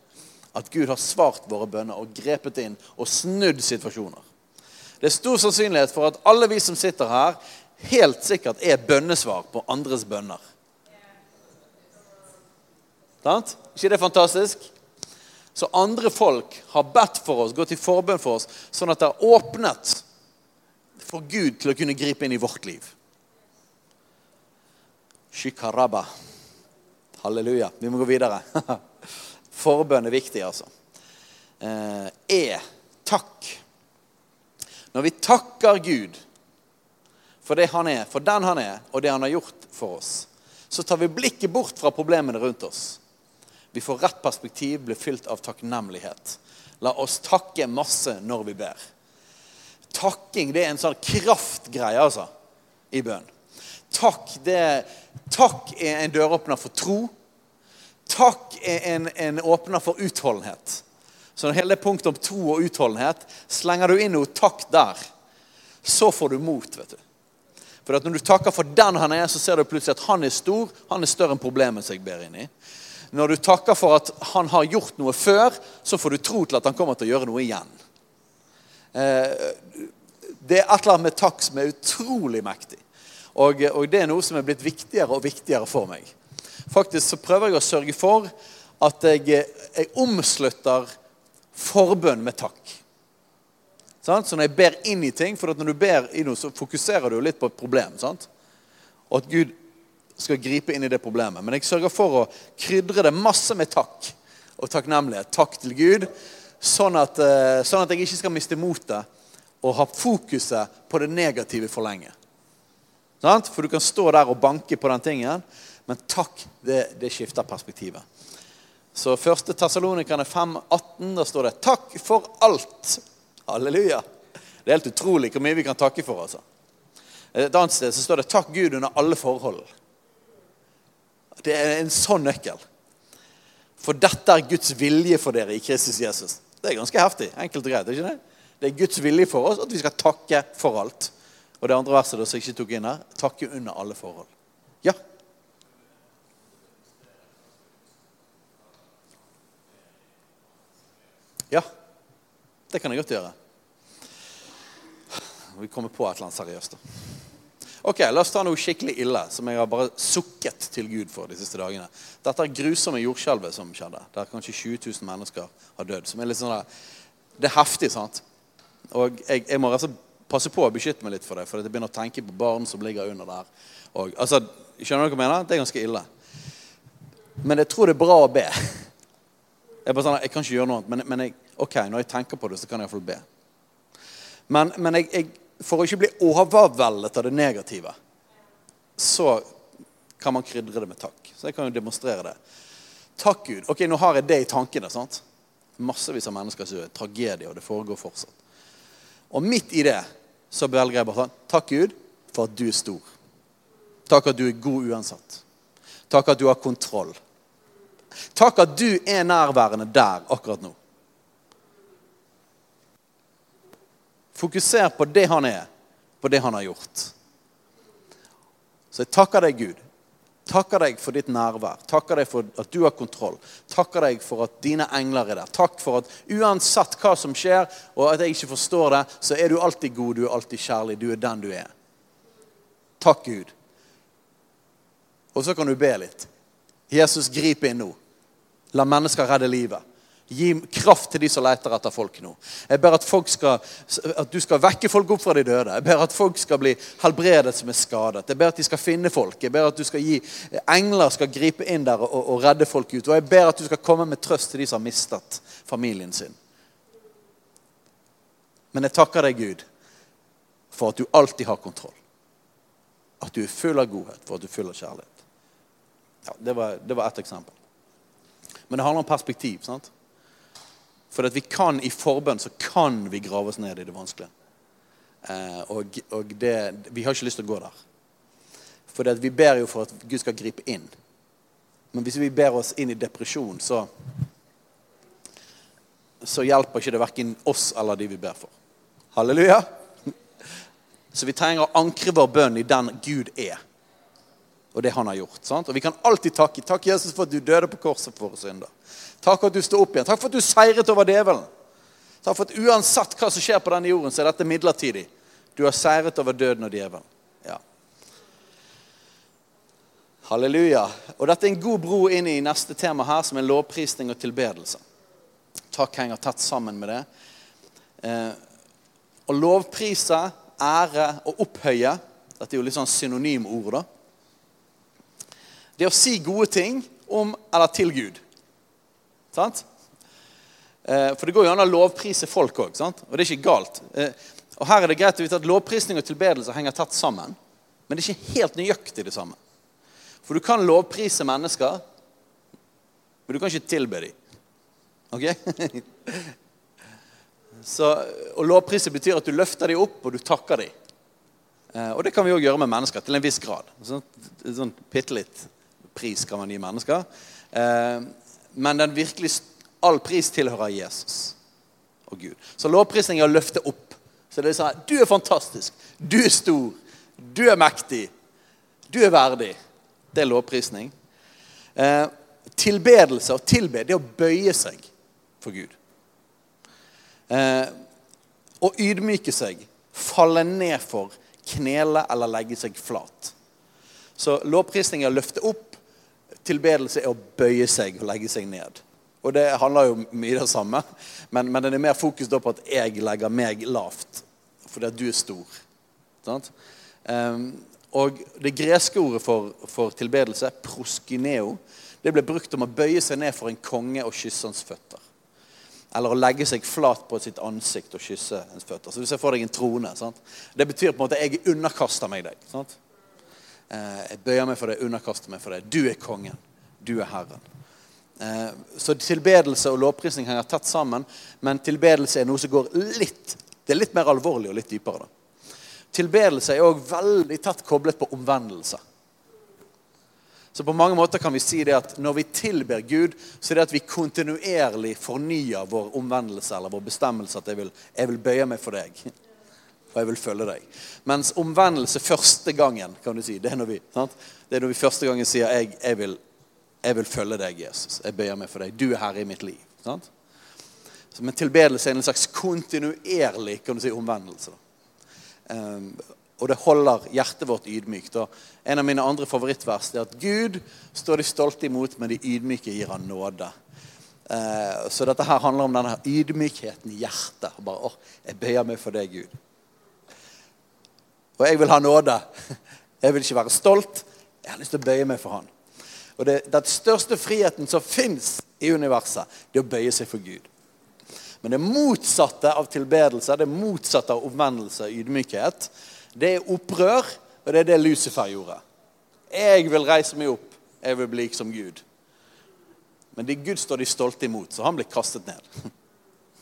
At Gud har svart våre bønner og grepet inn og snudd situasjoner. Det er stor sannsynlighet for at alle vi som sitter her, helt sikkert er bønnesvar på andres bønner. Sant? ikke det fantastisk? Så andre folk har bedt for oss, gått i forbønn for oss, sånn at det har åpnet for Gud til å kunne gripe inn i vårt liv. Shikaraba. Halleluja. Vi må gå videre. Forbønn er viktig, altså. Eh, er takk. Når vi takker Gud for det han er, for den han er, og det han har gjort for oss, så tar vi blikket bort fra problemene rundt oss. Vi får rett perspektiv, blir fylt av takknemlighet. La oss takke masse når vi ber. Takking det er en sånn kraftgreie altså, i bønn. Takk, det, takk er en døråpner for tro. Takk er en, en åpner for utholdenhet. Så hele punktet om tro og utholdenhet slenger du inn noe takk der, så får du mot. vet du. For Når du takker for den han er, så ser du plutselig at han er stor. Han er større enn problemet som jeg ber inn i. Når du takker for at han har gjort noe før, så får du tro til at han kommer til å gjøre noe igjen. Eh, det er et eller annet med takk som er utrolig mektig. Og, og, det er noe som er blitt viktigere og viktigere for meg. Faktisk så prøver jeg å sørge for at jeg, jeg omslutter forbønn med takk. Sånn? Så når jeg ber inn i ting, for når du ber i noe, så fokuserer du litt på et problem. sant? Og at Gud skal gripe inn i det problemet. Men jeg sørger for å krydre det masse med takk og takknemlighet. Takk til Gud. Sånn at, eh, sånn at jeg ikke skal miste motet og ha fokuset på det negative for lenge. For du kan stå der og banke på den tingen, men takk, det, det skifter perspektivet. Så 1. Tessalonikerne 5,18, da står det 'Takk for alt'. Halleluja. Det er helt utrolig hvor mye vi kan takke for. altså. Et annet sted så står det 'Takk Gud under alle forhold'. Det er en sånn nøkkel. For dette er Guds vilje for dere i Kristus Jesus. Det er ganske heftig. Enkelt og greit. ikke Det Det er Guds vilje for oss at vi skal takke for alt. Og det andre verset som jeg ikke tok inn her takke under alle forhold. Ja. Ja, det kan jeg godt gjøre. Vi kommer på et eller annet seriøst. da. Ok, La oss ta noe skikkelig ille som jeg har bare sukket til Gud for de siste dagene. Dette er grusomme jordskjelvet som skjedde, der kanskje 20 000 mennesker har dødd. som er litt sånn der, Det er heftig, sant? Og jeg, jeg må altså passe på å beskytte meg litt for det, for jeg begynner å tenke på barn som ligger under der. Og, altså, skjønner du hva jeg mener? Det er ganske ille. Men jeg tror det er bra å be. Jeg, bare sånn, jeg kan ikke gjøre noe annet, men, men jeg, ok, når jeg tenker på det, så kan jeg iallfall be. Men, men jeg, jeg, for å ikke bli overveldet av det negative, så kan man krydre det med takk. Så jeg kan jo demonstrere det. Takk, Gud. Ok, nå har jeg det i tankene. sant? Massevis av mennesker som gjør tragedie, og det foregår fortsatt. Og midt i det så velger jeg bare sånn Takk, Gud, for at du er stor. Takk at du er god uansett. Takk at du har kontroll. Takk at du er nærværende der akkurat nå. Fokuser på det han er, på det han har gjort. Så jeg takker deg, Gud. Takker deg for ditt nærvær. Takker deg for at du har kontroll. Takker deg for at dine engler er der. Takk for at uansett hva som skjer, og at jeg ikke forstår det, så er du alltid god, du er alltid kjærlig. Du er den du er. Takk, Gud. Og så kan du be litt. Jesus, grip inn nå. La mennesker redde livet. Gi kraft til de som leter etter folk nå. Jeg ber at, folk skal, at, du skal vekke folk opp fra de døde. Jeg ber at folk skal bli helbredet som er skadet. Jeg ber at de skal finne folk. Jeg ber at du skal gi engler skal gripe inn der og, og redde folk ut. Og jeg ber at du skal komme med trøst til de som har mistet familien sin. Men jeg takker deg, Gud, for at du alltid har kontroll. At du er full av godhet, for at du er full av kjærlighet. Ja, det var, det var ett eksempel. Men det handler om perspektiv. sant? For at vi kan i forbønn så kan vi grave oss ned i det vanskelige. Eh, og, og det, vi har ikke lyst til å gå der. For vi ber jo for at Gud skal gripe inn. Men hvis vi ber oss inn i depresjon, så, så hjelper ikke det verken oss eller de vi ber for. Halleluja. Så vi trenger å ankre vår bønn i den Gud er, og det han har gjort. Sant? Og vi kan alltid takke. Takk, Jesus, for at du døde på korset for våre synder. Takk for at du sto opp igjen. Takk for at du seiret over djevelen. Takk for at uansett hva som skjer på denne jorden, så er dette midlertidig. Du har seiret over døden og djevelen. Ja. Halleluja. Og dette er en god bro inn i neste tema her, som er lovprisning og tilbedelse. Takk henger tett sammen med det. Eh, å lovprise, ære og opphøye Dette er jo litt sånn synonymord. da. Det å si gode ting om eller til Gud. Sant? Eh, for det går jo an å lovprise folk òg, og det er ikke galt. Eh, og Her er det greit å vite at lovprisning og tilbedelse henger tett sammen. Men det er ikke helt nøyaktig det samme. For du kan lovprise mennesker, men du kan ikke tilbe dem. Ok? Så, og lovprise betyr at du løfter dem opp, og du takker dem. Eh, og det kan vi òg gjøre med mennesker, til en viss grad. Sånn, sånn bitte litt pris kan man gi mennesker. Men den virkelig all pris tilhører Jesus og Gud. Så lovprisning er å løfte opp. Så det er sånn Du er fantastisk. Du er stor. Du er mektig. Du er verdig. Det er lovprisning. Eh, tilbedelse og tilbe, det er å bøye seg for Gud. Eh, å ydmyke seg, falle ned for, knele eller legge seg flat. Så lovprisning er å løfte opp, tilbedelse er å bøye seg og legge seg ned. Og det handler jo mye det samme, men, men den er mer fokus på at jeg legger meg lavt. Fordi at du er stor. Um, og det greske ordet for, for, tilbedelse, proskineo, det ble brukt om å bøye seg ned for en konge og kysse hans føtter. Eller å legge seg flat på sitt ansikt og kysse hans føtter. Så du ser for deg en trone. Sant? Det betyr på en måte at jeg underkaster meg deg. Sant? Eh, jeg bøyer meg for deg, underkaster meg for deg. Du er kongen. Du er Herren. Eh, så tilbedelse og lovprisning henger tett sammen, men tilbedelse er noe som går litt Det er litt mer alvorlig og litt dypere. da. Tilbedelse er òg veldig tett koblet på omvendelse. Så på mange måter kan vi si det at når vi tilber Gud, så er det at vi kontinuerlig fornyer vår omvendelse eller vår bestemmelse at jeg vil, jeg vil bøye meg for deg og jeg vil følge deg. Mens omvendelse første gangen, kan du si, det er når vi? Det er når vi første gangen sier jeg, jeg, vil, jeg, vil, følge deg, Jesus. Jeg bøyer meg for deg. Du er herre i mitt liv. Sant? Så Men tilbedelse er en slags kontinuerlig kan du si, omvendelse. Um, og det holder hjertet vårt ydmykt. Og en av mine andre favorittvers er at Gud står de stolte imot, men de ydmyke gir han nåde. Uh, så dette her handler om denne ydmykheten i hjertet. Bare, oh, jeg bøyer meg for deg, Gud. Og jeg vil ha nåde. Jeg vil ikke være stolt. Jeg har lyst til å bøye meg for han. Og det, Den største friheten som fins i universet, det er å bøye seg for Gud. Men det motsatte av tilbedelse, det motsatte av omvendelse og ydmykhet, det er opprør, og det er det Lucifer gjorde. Jeg vil reise meg opp. Jeg vil bli som Gud. Men de Gud står de stolte imot, så han blir kastet ned.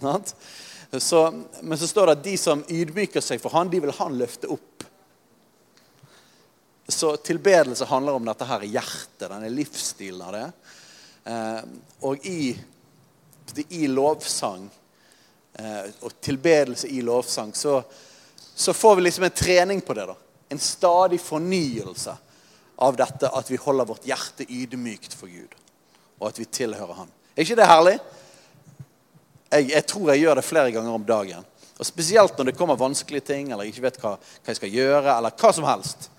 så, men så står det at de som ydmyker seg for han, de vil han løfte opp. Så tilbedelse handler om dette her hjertet, denne livsstilen av det. Eh, og i, i lovsang eh, og tilbedelse i lovsang så, så, får vi liksom en trening på det. da. En stadig fornyelse av dette at vi holder vårt hjerte ydmykt for Gud. Og at vi tilhører Han. Er ikke det herlig? Jeg, jeg tror jeg gjør det flere ganger om dagen. Og Spesielt når det kommer vanskelige ting, eller jeg ikke vet hva, hva jeg skal gjøre, eller hva som helst.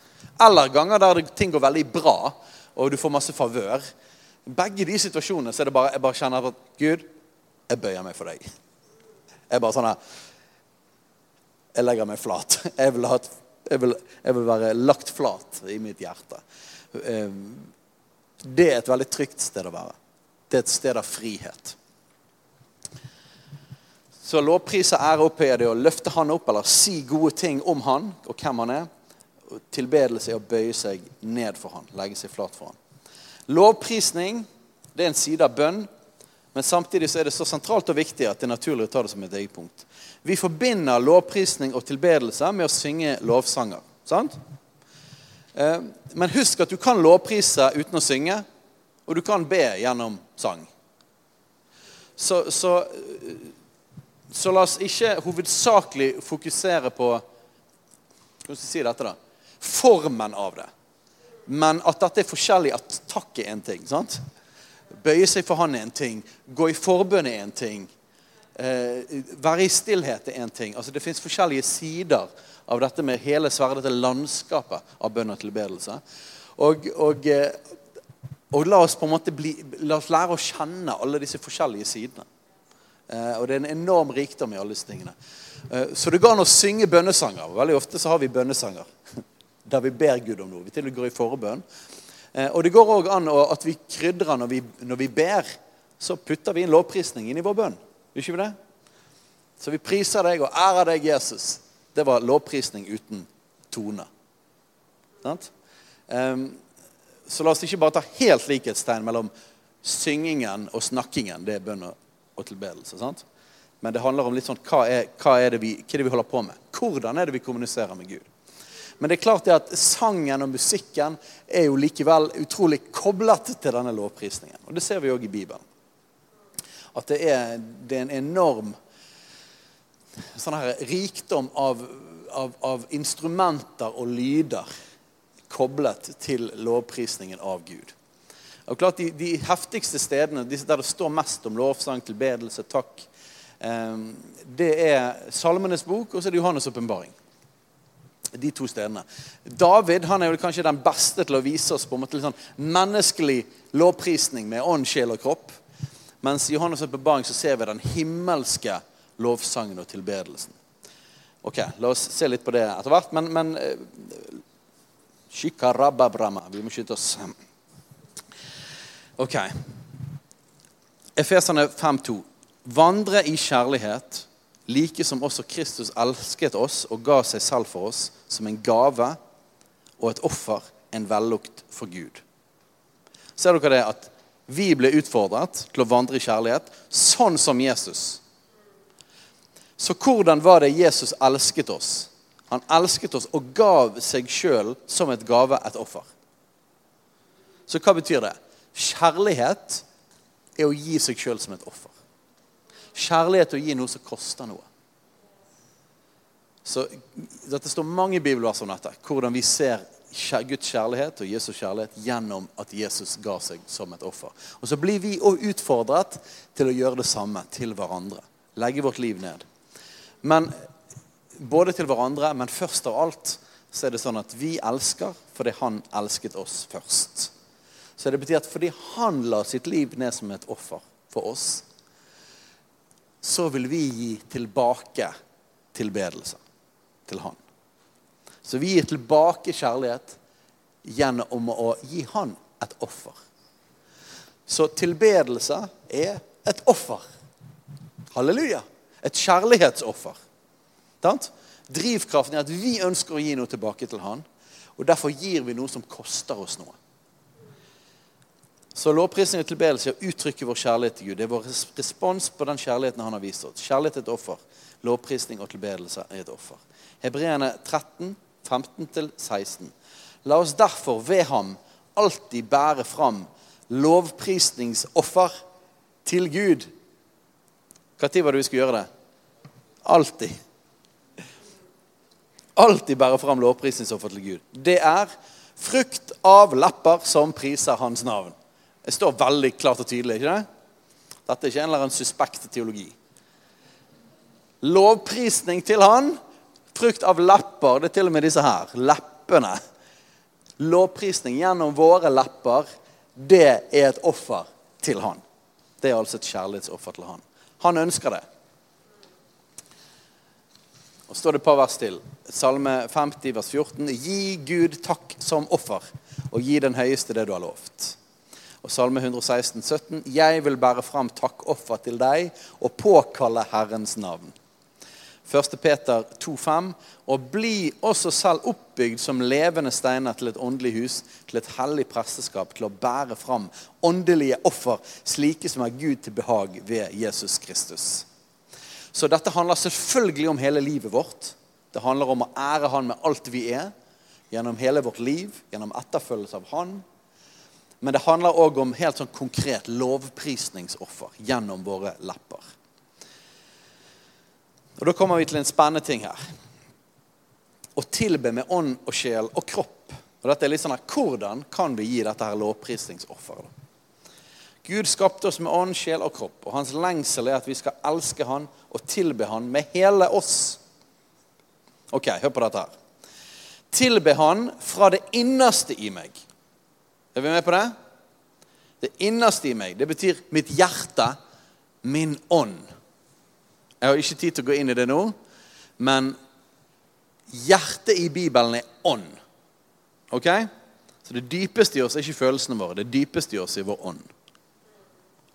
Eller ganger der ting går veldig bra, og du får masse favør. Begge de situasjonene så er det bare jeg bare kjenner at Gud, jeg bøyer meg for deg. Jeg bare sånn her Jeg legger meg flat. Jeg vil, ha, jeg, vil, jeg vil, være lagt flat i mitt hjerte. Ehm, det er et veldig trygt sted å være. Det er et sted av frihet. Så lovprise, ære, opphøyer det å løfte han opp eller si gode ting om han og hvem han er tilbedelse er å bøye seg ned for han, legge seg flat for han. Lovprisning det er en side av bønn, men samtidig så er det så sentralt og viktig at det er naturlig å ta det som et eget punkt. Vi forbinder lovprisning og tilbedelse med å synge lovsanger. sant? Eh, men husk at du kan lovprise uten å synge, og du kan be gjennom sang. Så, så, så la oss ikke hovedsakelig fokusere på Hvordan skal vi si dette, da? Formen av det. Men at dette er forskjellig, at takk er én ting. sant? Bøye seg for han er en ting. Gå i forbønn er en ting. Eh, være i stillhet er en ting. Altså Det fins forskjellige sider av dette med hele sverdet til landskapet av bønn og tilbedelse. Og, og, eh, og, la oss på en måte bli, la oss lære å kjenne alle disse forskjellige sidene. Eh, og det er en enorm rikdom i alle disse tingene. Eh, så det går an å synge bønnesanger. Veldig ofte så har vi bønnesanger der vi ber Gud om noe. Vi til og går i forbønn. Eh, og det går òg an at vi krydrer når vi, når vi ber. Så putter vi inn lovprisning inn i vår bønn. Gjør ikke vi det? Så vi priser deg og ærer deg, Jesus. Det var lovprisning uten tone. Um, så la oss ikke bare ta helt likhetstegn mellom syngingen og snakkingen. Det er bønn og tilbedelse. sant? Men det handler om litt sånn, hva er, hva er, det, vi, hva er det vi holder på med? Hvordan er det vi kommuniserer med Gud? Men det er klart det at sangen og musikken er jo likevel utrolig koblet til denne lovprisningen. Og Det ser vi òg i Bibelen. At det er, det er en enorm sånn her rikdom av, av, av, instrumenter og lyder koblet til lovprisningen av Gud. Og klart De, de heftigste stedene der det står mest om lovsang, tilbedelse, takk, eh, det er Salmenes bok og så er det Johannes' åpenbaring. De to stedene. David han er jo kanskje den beste til å vise oss på en måte litt sånn menneskelig lovprisning med ånd, sjel og kropp. Mens i Johannes' åpenbaring ser vi den himmelske lovsangen og tilbedelsen. Ok, La oss se litt på det etter hvert. Men, men eh, Vi må skynde oss. Ok. Efesene 5,2. Vandre i kjærlighet, like som også Kristus elsket oss og ga seg selv for oss som en gave og et offer, en vellukt for Gud. Ser dere det at vi ble utfordret til å vandre i kjærlighet, sånn som Jesus. Så hvordan var det Jesus elsket oss? Han elsket oss og gav seg sjøl som et gave, et offer. Så hva betyr det? Kjærlighet er å gi seg sjøl som et offer. Kjærlighet til å gi noe som koster noe. Så Dette står mange bibelvers om dette. Hvordan vi ser Guds kjærlighet og Jesus kjærlighet gjennom at Jesus ga seg som et offer. Og Så blir vi utfordret til å gjøre det samme til hverandre. Legge vårt liv ned. Men Både til hverandre, men først av alt så er det sånn at vi elsker fordi han elsket oss først. Så det betyr at fordi han la sitt liv ned som et offer for oss, så vil vi gi tilbake tilbedelse til han. Så vi gir tilbake kjærlighet gjennom å gi han et offer. Så tilbedelse er et offer. Halleluja. Et kjærlighetsoffer. Drivkraften er at vi ønsker å gi noe tilbake til han, og derfor gir vi noe som koster oss noe. Så lovprisning og tilbedelse er å uttrykke vår kjærlighet til Gud. Det er vår respons på den kjærligheten han har vist oss. Kjærlighet er et offer. Lovprisning og tilbedelse er et offer. Hebreerne 13 15-16. La oss derfor ved ham alltid bære fram lovprisningsoffer til Gud. Når var det vi skulle gjøre det? Alltid. Alltid bære fram lovprisningsoffer til Gud. Det er frukt av lepper som priser hans navn. Det står veldig klart og tydelig. ikke det? Dette er ikke en eller annen suspekt teologi. Lovprisning til han Frukt av lepper. Det er til og med disse her. Leppene. Lovprisning gjennom våre lepper, det er et offer til han. Det er altså et kjærlighetsoffer til han. Han ønsker det. Og står det et par vers til. Salme 50, vers 14. Gi Gud takk som offer, og gi den høyeste det du har lovt. Og Salme 116, 17. Jeg vil bære fram takkoffer til deg og påkalle Herrens navn. 1. Peter 2,5.: Og bli også selv oppbygd som levende steiner til et åndelig hus, til et hellig presteskap, til å bære fram åndelige offer, slike som er Gud til behag ved Jesus Kristus. Så dette handler selvfølgelig om hele livet vårt. Det handler om å ære Han med alt vi er, gjennom hele vårt liv, gjennom etterfølgelse av Han. Men det handler òg om helt sånn konkret lovprisningsoffer gjennom våre lepper. Og Da kommer vi til en spennende ting her. Å tilbe med ånd og sjel og kropp. Og dette er litt sånn her, Hvordan kan vi gi dette her lovprisningsofferet? Gud skapte oss med ånd, sjel og kropp, og hans lengsel er at vi skal elske han og tilbe han med hele oss. Ok, hør på dette her. Tilbe han fra det innerste i meg. Er vi med på det? Det innerste i meg. Det betyr mitt hjerte, min ånd. Jeg har ikke tid til å gå inn i det nå, men hjertet i Bibelen er ånd. Ok? Så det dypeste i oss er ikke følelsene våre. Det dypeste i oss er vår ånd.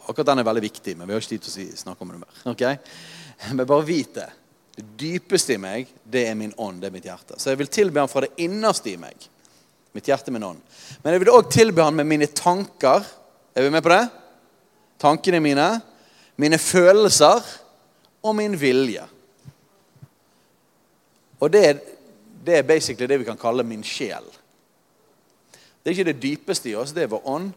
Akkurat den er veldig viktig, men vi har ikke tid til å snakke om det mer. ok? Men bare vit det. Det dypeste i meg, det er min ånd, det er mitt hjerte. Så jeg vil tilbe ham fra det innerste i meg. Mitt hjerte, min ånd. Men jeg vil òg tilbe han med mine tanker. Er vi med på det? Tankene mine. Mine følelser og min vilje. Og det er, det er basically det vi kan kalle min sjel. Det er ikke det dypeste i oss, det er vår ånd.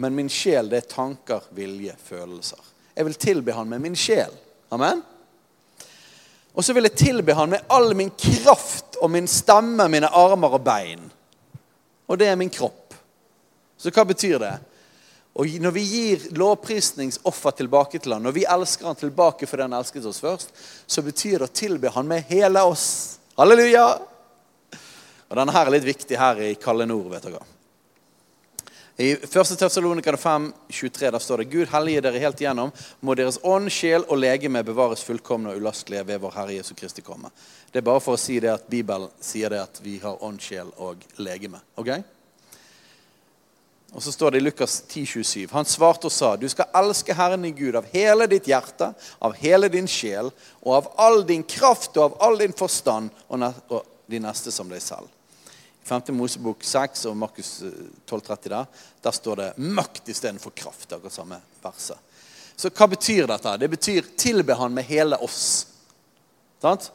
Men min sjel, det er tanker, vilje, følelser. Jeg vil tilbe han med min sjel. Amen? Og så vil jeg tilbe han med all min kraft og min stemme, mine armer og bein. Og det er min kropp. Så hva betyr det? Og når vi gir lovprisningsoffer tilbake til han, når vi elsker han tilbake fordi han elsket oss først, så betyr det å tilbe han med hele oss. Halleluja! Og Denne her er litt viktig her i Kalle Nord. vet dere. I 1. Tessalonika 5, 23, der står det Gud hellige dere helt igjennom. Må deres ånd, sjel og legeme bevares fullkomne og ulastelige ved vår Herre Jesu Kristi komme. Det er bare for å si det at Bibelen sier det at vi har ånd, sjel og legeme. ok? Og så står det i Lukas 10, 27. Han svarte og sa, du skal elske Herren din Gud av hele ditt hjerte, av hele din sjel og av all din kraft og av all din forstand og, og de neste som deg selv. 5. Mosebok 6 og Markus 12,30 eh, der, der står det 'makt' istedenfor kraft. akkurat samme verset. Så hva betyr dette? Det betyr 'tilbe Han med hele oss'. Sant?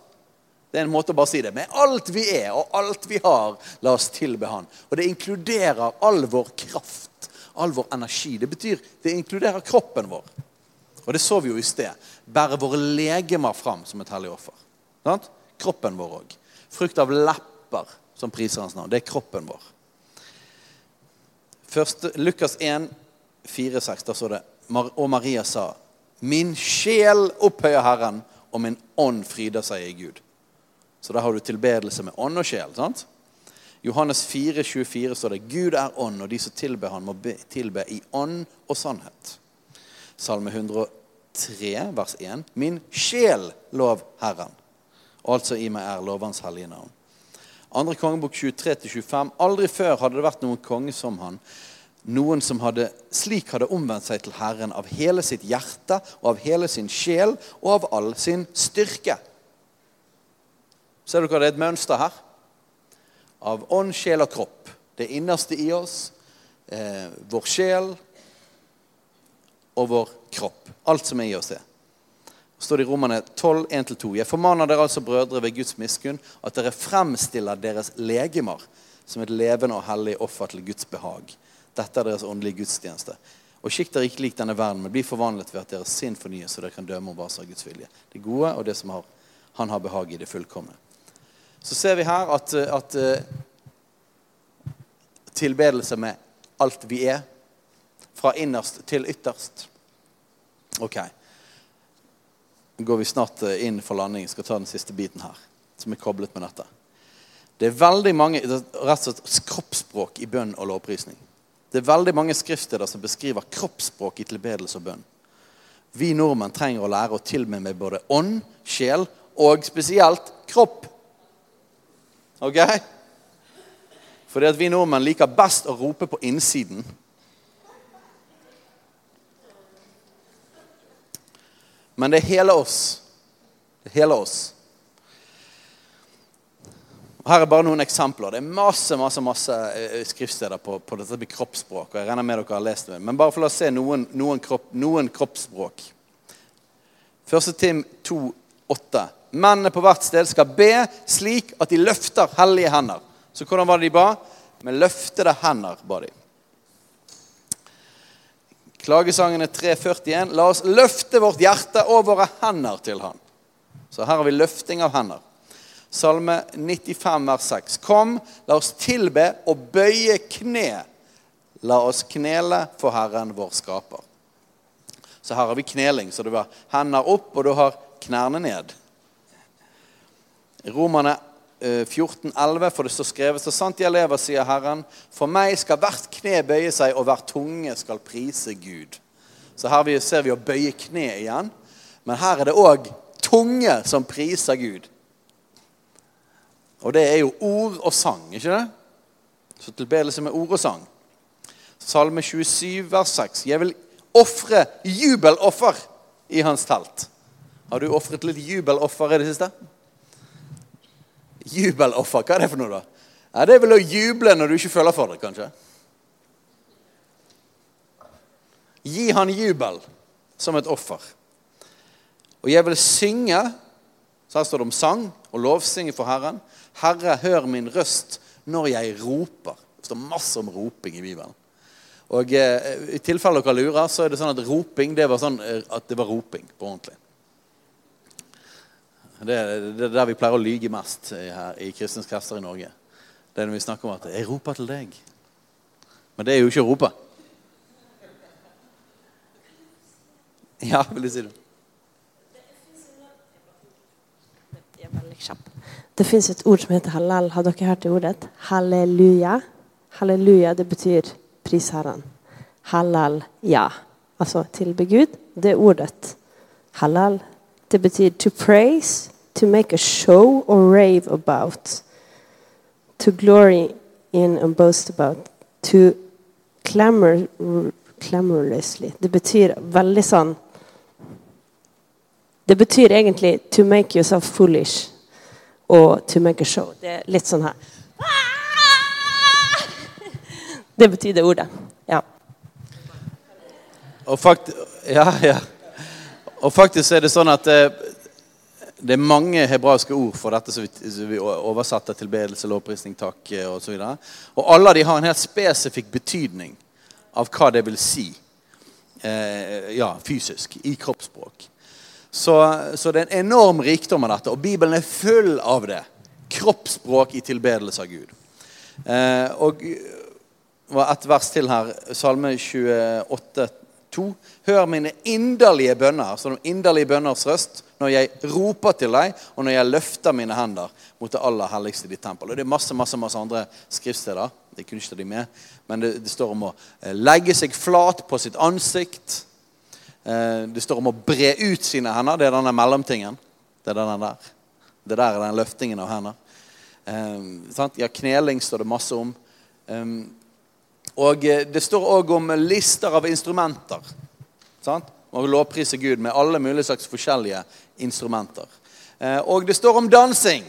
Det er en måte å bare si det. Med alt vi er og alt vi har, la oss tilbe Han. Og det inkluderer all vår kraft, all vår energi. Det betyr, det inkluderer kroppen vår. Og det så vi jo i sted. Bære våre legemer fram som et hellig offer. Sant? Kroppen vår òg. Frukt av lepper som priser hans navn. Det er kroppen vår. Første, Lukas 1, 4-6, da står det Og Maria sa, Min sjel opphøyer Herren, og min ånd fryder seg i Gud. Så da har du tilbedelse med ånd og sjel. sant? Johannes 4, 24 står det Gud er ånd, og de som tilber han må tilbe i ånd og sannhet. Salme 103, vers 1. Min sjel lov Herren. Altså i meg er lovens hellige navn. Andre kongebok 23-25. Aldri før hadde det vært noen konge som han. Noen som hadde, slik hadde omvendt seg til Herren av hele sitt hjerte og av hele sin sjel og av all sin styrke. Ser dere det er et mønster her? Av ånd, sjel og kropp. Det innerste i oss, eh, vår sjel og vår kropp. Alt som er i oss, det står det i Romerne 12, 1-2. Jeg formaner dere altså, brødre, ved Guds miskunn, at dere fremstiller deres legemer som et levende og hellig offer til Guds behag. Dette er deres åndelige gudstjeneste. Og Skikk dere ikke lik denne verden, men bli forvandlet ved at deres sinn fornyes, så dere kan dømme om hva som er Guds vilje. Det gode og det som har, han har behag i, det fullkomne. Så ser vi her at, at uh, tilbedelse med alt vi er, fra innerst til ytterst. Ok går vi snart eh, inn for landing. Skal ta den siste biten her, som er koblet med dette. Det er veldig mange rett og slett kroppsspråk i bønn og lovprisning. Det er veldig mange skriftsteder som beskriver kroppsspråk i tilbedelse og bønn. Vi nordmenn trenger å lære å tilbe med både ånd, sjel og spesielt kropp. Ok? Fordi at vi nordmenn liker best å rope på innsiden Men det er hele oss. Det er hele oss. Her er bare noen eksempler. Det er masse masse, masse eh, skriftsteder på, på dette med kroppsspråk. og jeg regner med dere har lest det. Men bare for å se noen, noen, kropp, noen kroppsspråk. Første Tim 2, 8. Mennene på hvert sted skal be slik at de løfter hellige hender. Så hvordan var det de ba? Med løftede hender ba de. Klagesangene 341. La oss løfte vårt hjerte og våre hender til Han. Så her har vi løfting av hender. Salme 95, vers 6. Kom, la oss tilbe og bøye kne. La oss knele for Herren vår skaper. Så her har vi kneling. Så du har hender opp, og du har knærne ned. Romerne 14,11, eh, for det står skrevet så sant jeg lever, sier Herren, for meg skal hvert kne bøye seg, og hver tunge skal prise Gud. Så her ser vi å bøye kne igjen. Men her er det òg tunge som priser Gud. Og det er jo ord og sang, ikke det? Så tilbedelse med ord og sang. Salme 27, vers 6. Jeg vil ofre jubeloffer i hans telt. Har du ofret litt jubeloffer i det siste? Jubeloffer, hva er det for noe, da? Ja, det er vel å juble når du ikke føler for det, kanskje. Gi han jubel som et offer. Og jeg vil synge så Her står det om sang og lovsynge for Herren. Herre, hør min røst når jeg roper. Det står masse om roping i Bibelen. Og eh, I tilfelle dere lurer, så er det sånn at roping det var sånn eh, at det var roping på ordentlig. Det, det er der vi pleier å lyge mest her i kristens krefter i Norge. Det er når vi snakker om at 'jeg roper til deg'. Men det er jo ikke å rope. Ja, vil du si det? Det fins et ord som heter halal. Har dere hørt det ordet? Halleluja. Halleluja, det betyr pris Herren. Hallel, ja. Altså tilbe Gud. Det ordet. Hallel. Det betyr to praise, to make a show or rave about. To glory in and boast about. To clamor, clamorously. Det betyr veldig sånn Det betyr egentlig 'to make yourself foolish' og 'to make a show'. Det er litt sånn her. Det betyr det ordet. Ja. Og, fakt ja, ja. Og faktisk er det sånn at det, det er mange hebraiske ord for dette som vi, som vi oversatte tilbedelse, lovprisning, takk osv. Og, og alle de har en helt spesifikk betydning av hva det vil si eh, ja, fysisk, i kroppsspråk. Så, så, det er en enorm rikdom av dette, og Bibelen er full av det. Kroppsspråk i tilbedelse av Gud. Eh, og et vers til her, Salme 28, 2. Hør mine inderlige bønner, som de inderlige bønners røst, når jeg roper til deg, og når jeg løfter mine hender mot det aller helligste i ditt tempel. Og Det er masse masse, masse andre skriftsteder. Det kunne ikke de med, men det, det står om å eh, legge seg flat på sitt ansikt Eh, det står om å bre ut sine hender. Det er denne mellomtingen. Det er denne der. Det der er den løftingen av hender. Eh, ja, kneling står det masse om. Eh, og det står òg om lister av instrumenter. Sant? Man lovpriser Gud med alle mulige slags forskjellige instrumenter. Og det står om dansing.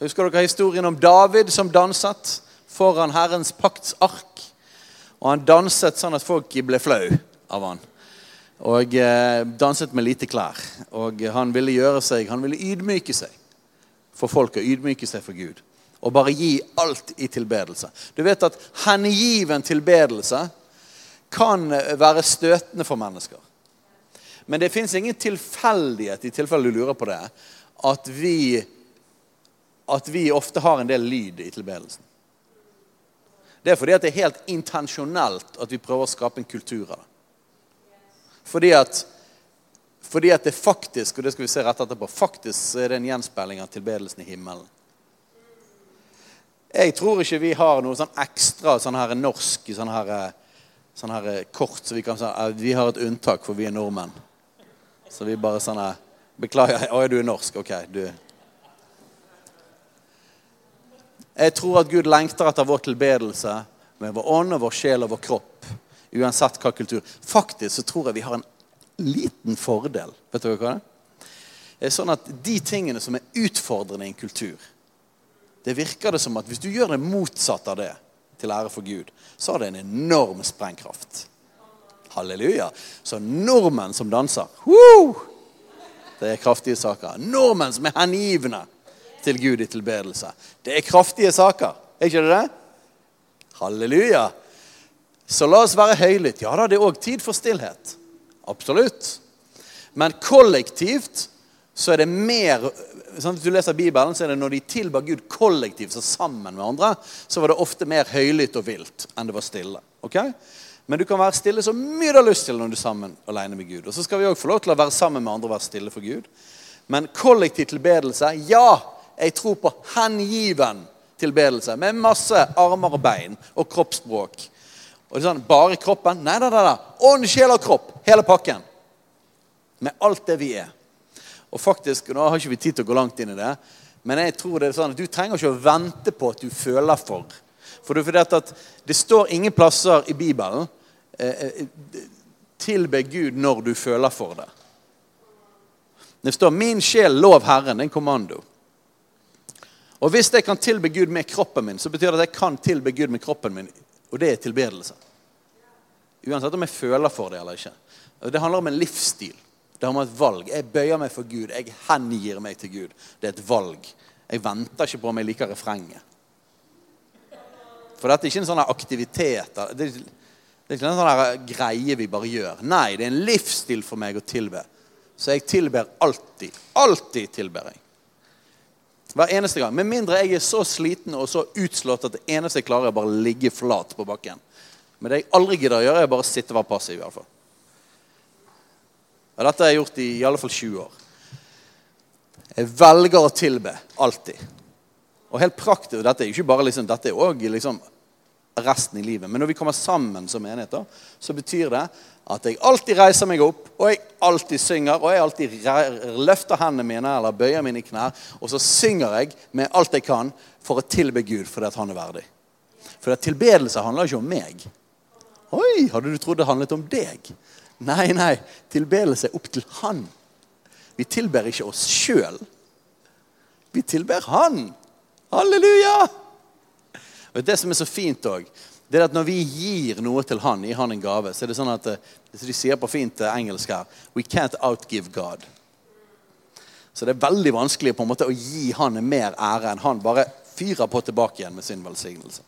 Husker dere historien om David som danset foran Herrens pakts ark? Og han danset sånn at folk ble flau av han. Og eh, danset med lite klær. Og han ville gjøre seg, han ville ydmyke seg for folk og ydmyke seg for Gud. Og bare gi alt i tilbedelse. Du vet at hengiven tilbedelse kan være støtende for mennesker. Men det fins ingen tilfeldighet, i tilfelle du lurer på det, at vi, at vi ofte har en del lyd i tilbedelsen. Det er fordi at det er helt intensjonelt at vi prøver å skape en kultur av det. Fordi at, fordi at det faktisk, og det skal vi se rett etterpå, faktisk er det en gjenspeiling av tilbedelsen i himmelen. Jeg tror ikke vi har noe sånn ekstra sånn her norsk sånn her, sånn her kort så vi kan si Vi har et unntak, for vi er nordmenn. Så vi bare sånn her Beklager. Å, du er norsk. Ok, du Jeg tror at Gud lengter etter vår tilbedelse med vår ånd og vår sjel og vår kropp uansett hva kultur. Faktisk så tror jeg vi har en liten fordel. Vet dere hva det er? Det er sånn at De tingene som er utfordrende i en kultur, det virker det som at hvis du gjør det motsatt av det, til ære for Gud, så har det en enorm sprengkraft. Halleluja. Så nordmenn som danser woo! Det er kraftige saker. Nordmenn som er hengivne til Gud i tilbedelse. Det er kraftige saker. Er ikke det det? Halleluja. Så la oss være høylytte. Ja da, det er òg tid for stillhet. Absolutt. Men kollektivt så er det mer sånn Hvis du leser Bibelen, så er det når de tilba Gud kollektivt, så sammen med andre, så var det ofte mer høylytt og vilt enn det var stille. Ok? Men du kan være stille så mye du har lyst til når du er sammen alene med Gud. Og så skal vi òg få lov til å være sammen med andre og være stille for Gud. Men kollektiv tilbedelse ja, jeg tror på hengiven tilbedelse med masse armer og bein og kroppsspråk og det er sånn, Bare kroppen? Nei, nei, nei. Ånd, sjel og kropp. Hele pakken. Med alt det vi er. Og faktisk, Nå har ikke vi tid til å gå langt inn i det, men jeg tror det er sånn at du trenger ikke å vente på at du føler for. For det, at det står ingen plasser i Bibelen eh, eh, tilbe Gud når du føler for det. Det står 'Min sjel, lov Herren'. Det er en kommando. Og hvis jeg kan tilbe Gud med kroppen min, så betyr det at jeg kan tilbe Gud med kroppen min og det er tilbedelse. Uansett om jeg føler for det eller ikke. Det handler om en livsstil. Det handler om et valg. Jeg bøyer meg for Gud. Jeg hengir meg til Gud. Det er et valg. Jeg venter ikke på om jeg liker refrenget. For dette er ikke en sånn aktivitet. Det er, det er ikke en sånn greie vi bare gjør. Nei, det er en livsstil for meg å tilbe. Så jeg tilber alltid. Alltid tilber jeg. Hver eneste gang. Med mindre jeg er så sliten og så utslått at det eneste jeg klarer, er bare å ligge flat på bakken. Men det jeg aldri gidder å gjøre, er bare å sitte og være passiv. i hvert fall. Og dette har jeg gjort i i alle fall 20 år. Jeg velger å tilbe alltid. Og helt praktisk, Dette er jo ikke bare liksom, dette er også liksom resten i livet. Men når vi kommer sammen som menighet, så betyr det at jeg alltid reiser meg opp, og jeg alltid synger, og jeg alltid løfter hendene mine eller bøyer mine knær, og så synger jeg med alt jeg kan for å tilbe Gud fordi at han er verdig. For tilbedelse handler ikke om meg. Oi, hadde du trodd det handlet om deg? Nei, nei. Tilbedelse er opp til Han. Vi tilber ikke oss sjøl. Vi tilber Han. Halleluja! Og Det som er så fint òg, det er at når vi gir noe til Han, gir Han en gave, så er det sånn at så De sier på fint eh, engelsk her We can't outgive God. Så det er veldig vanskelig på en måte å gi Han mer ære enn han bare fyrer på tilbake igjen med sin velsignelse.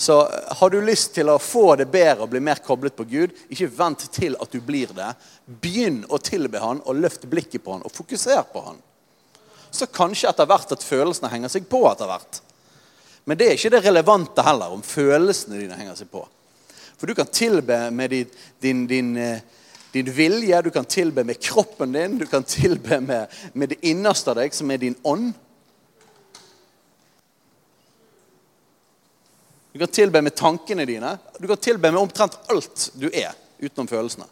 Så eh, har du lyst til å få det bedre og bli mer koblet på Gud, ikke vent til at du blir det. Begynn å tilbe Han og løft blikket på Han og fokuser på Han. Så kanskje etter hvert at følelsene henger seg på etter hvert. Men det er ikke det relevante heller, om følelsene dine henger seg på. For du kan tilbe med din, din, din, eh, din vilje, du kan tilbe med kroppen din, du kan tilbe med, med det innerste av deg, som er din ånd. Du kan tilbe med tankene dine. Du kan tilbe med omtrent alt du er, utenom følelsene.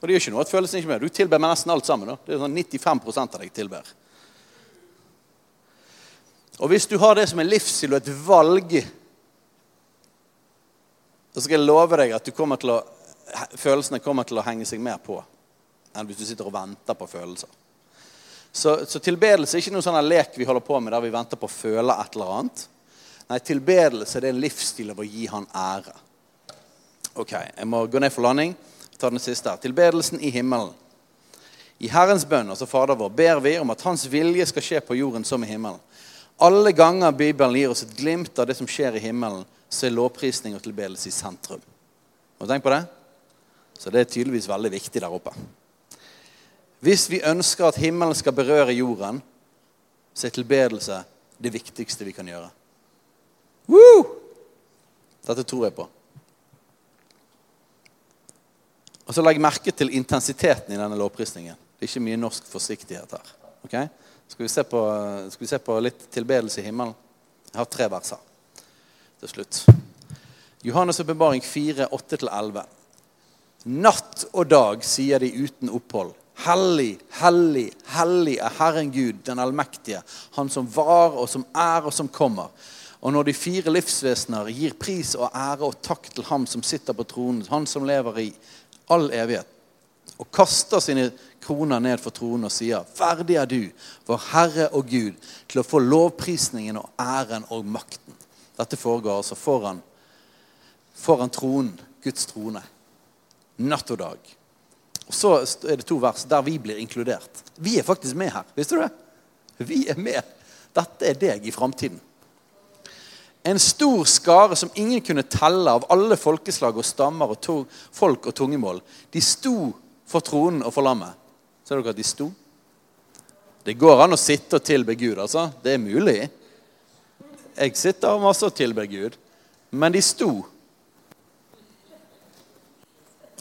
Og det gjør ikke noe at følelsene ikke er med. Du tilber med nesten alt sammen. Da. Det er sånn 95 av deg tilber. Og hvis du har det som en livsstil og et valg, så skal jeg love deg at kommer å, følelsene kommer til å henge seg mer på enn hvis du sitter og venter på følelser. Så, så tilbedelse er ikke noe sånn lek vi holder på med der vi venter på å føle et eller annet. Nei, tilbedelse det er en livsstil av å gi han ære. Ok, Jeg må gå ned for landing. Ta den siste. Tilbedelsen i himmelen. I Herrens bønn, altså Fader vår, ber vi om at Hans vilje skal skje på jorden som i himmelen. Alle ganger Bibelen gir oss et glimt av det som skjer i himmelen, så er lovprisning og tilbedelse i sentrum. Du tenkt på det? Så det er tydeligvis veldig viktig der oppe. Hvis vi ønsker at himmelen skal berøre jorden, så er tilbedelse det viktigste vi kan gjøre. Woo! Dette tror jeg på. Og så Legg merke til intensiteten i denne lovprisningen. Det er ikke mye norsk forsiktighet her. Okay? Skal vi se på, skal vi se på litt tilbedelse i himmelen? Jeg har tre verser til slutt. Johannes' åpenbaring 4, 8-11. Natt og dag sier de uten opphold. Hellig, hellig, hellig er Herren Gud, den allmektige, Han som var og som er og som kommer. Og når de fire livsvesener gir pris og ære og takk til Ham som sitter på tronen, Han som lever i all evighet, og kaster sine kroner ned for tronen og sier, Ferdig er du, vår Herre og Gud, til å få lovprisningen og æren og makten. Dette foregår altså foran, foran tronen, Guds trone. Natt og dag. Og Så er det to vers der vi blir inkludert. Vi er faktisk med her. Visste du det? Vi er med. Dette er deg i framtiden. En stor skare som ingen kunne telle av alle folkeslag og stammer og to, folk og tungemål. De sto for tronen og for lammet. Ser dere at de sto? Det går an å sitte og tilbe Gud, altså. Det er mulig. Jeg sitter masse og tilber Gud. Men de sto.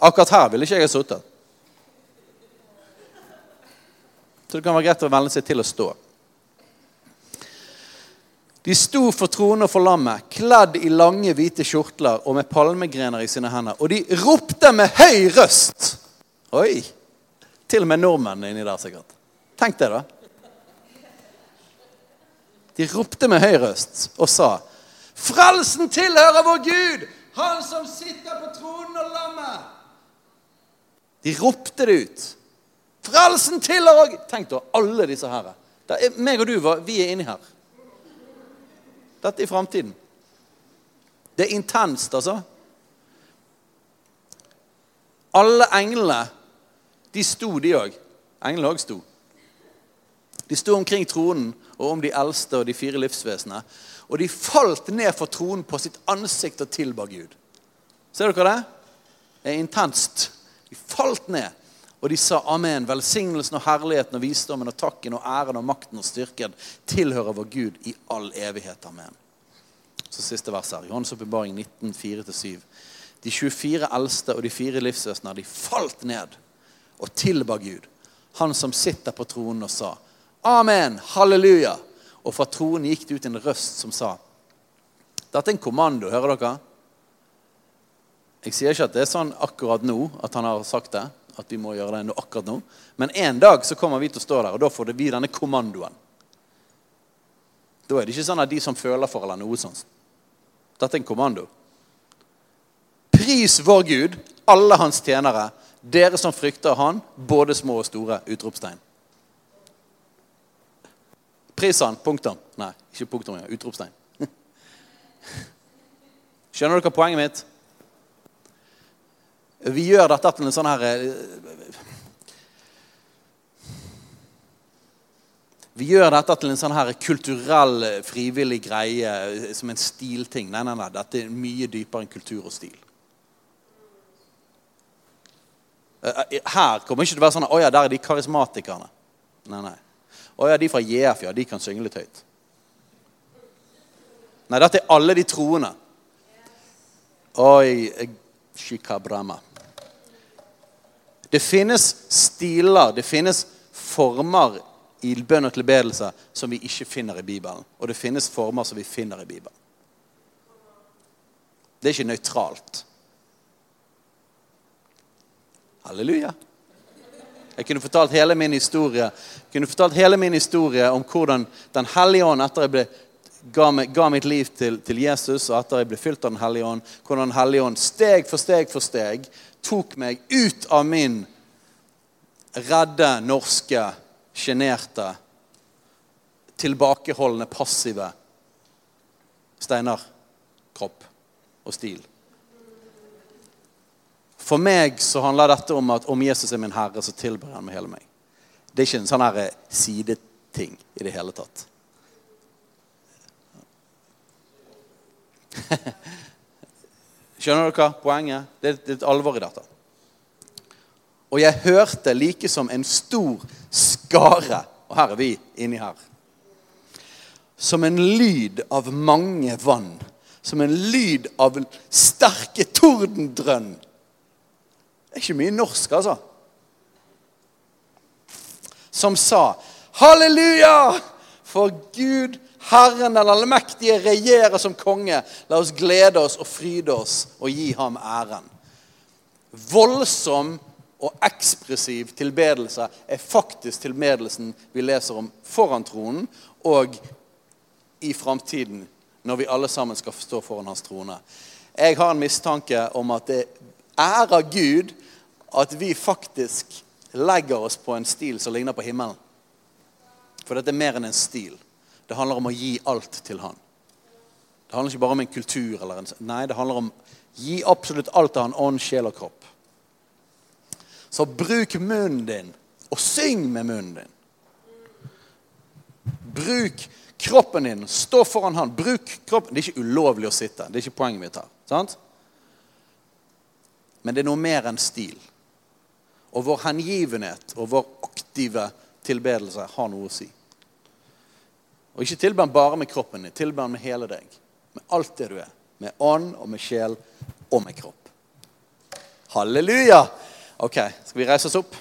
Akkurat her ville ikke jeg ha sittet. Så det kan være greit å venne seg til å stå. De sto for tronen og for lammet, kledd i lange, hvite kjortler og med palmegrener i sine hender. Og de ropte med høy røst. Oi! Til og med nordmennene inni der, sikkert. Tenk det, da. De ropte med høy røst og sa, 'Frelsen tilhører vår Gud, Han som sitter på tronen og lammet.' De ropte det ut. 'Frelsen tilhører Tenk da, alle disse her. Det er, meg og du, vi er inni her. Dette er framtiden. Det er intenst, altså. Alle englene, de sto, de òg. Englene òg sto. De sto omkring tronen og om de eldste og de fire livsvesenene. Og de falt ned for tronen på sitt ansikt og tilba Gud. Ser dere det? Det er intenst. De falt ned, og de sa amen. Velsignelsen og herligheten og visdommen og takken og æren og makten og styrken tilhører vår Gud i all evighet. Amen. Så siste vers her. Johannes åpenbaring 19, 4-7. De 24 eldste og de fire livsvesener, de falt ned og tilba Gud. Han som sitter på tronen og sa Amen, halleluja. Og fra tronen gikk det ut en røst som sa Dette er en kommando, hører dere? Jeg sier ikke at det er sånn akkurat nå at han har sagt det. At vi må gjøre det akkurat nå. Men en dag så kommer vi til å stå der, og da får vi denne kommandoen. Da er det ikke sånn at de som føler for eller noe sånt. Dette er en kommando. Pris vår Gud, alle hans tjenere, dere som frykter han, både små og store. Utropstegn. Pris han. Punktum. Nei, ikke punktum. Ja. Utropstegn. Skjønner dere poenget mitt? Vi gjør dette til en sånn her Vi gjør dette til en sånn her kulturell, frivillig greie, som en stilting. Nei, nei, nei. Dette er mye dypere enn kultur og stil. Her kommer ikke til å være sånn Å ja, der er de karismatikerne. Nei, nei. Å ja, de fra JF, ja, de kan synge litt høyt. Nei, dette er alle de troende. Oi, shikabrama. Det finnes stiler, det finnes former i bønn og tilbedelse som vi ikke finner i Bibelen. Og det finnes former som vi finner i Bibelen. Det er ikke nøytralt. Halleluja. Jeg kunne fortalt hele min historie kunne fortalt hele min historie om hvordan Den hellige ånd, etter jeg ble, ga, meg, ga mitt liv til, til, Jesus, og etter jeg ble fylt av Den hellige ånd, hvordan Den hellige ånd steg for steg for steg tok meg ut av min redde, norske sjenerte, tilbakeholdne, passive Steinar kropp og stil. For meg så handler dette om at om Jesus er min herre, så tilber han med hele meg. Det er ikke en sånn her sideting i det hele tatt. Skjønner dere poenget? Det er et alvor i dette. Og jeg hørte like som en stor skare Og her er vi inni her. Som en lyd av mange vann. Som en lyd av sterke tordendrønn. Det er ikke mye norsk, altså. Som sa Halleluja! For Gud, Herren den allmektige, regjerer som konge. La oss glede oss og fryde oss og gi ham æren. Voldsom og ekspressiv tilbedelse er faktisk tilbedelsen vi leser om foran tronen og i framtiden, når vi alle sammen skal stå foran hans trone. Jeg har en mistanke om at det ærer Gud at vi faktisk legger oss på en stil som ligner på himmelen. For dette er mer enn en stil. Det handler om å gi alt til han. Det handler ikke bare om en kultur. eller En, nei, det handler om gi absolutt alt til han, ånd, sjel og kropp. Så bruk munnen din, og syng med munnen din. Bruk kroppen din. Stå foran han. Bruk kroppen. Det er ikke ulovlig å sitte. Det er ikke poenget mitt her. sant? Men det er noe mer enn stil. Og vår hengivenhet og vår aktive tilbedelse har noe å si. Og ikke tilbe bare med kroppen din. Tilbe med hele deg. Med alt det du er. Med ånd og med sjel og med kropp. Halleluja! Ok, skal vi reise oss opp?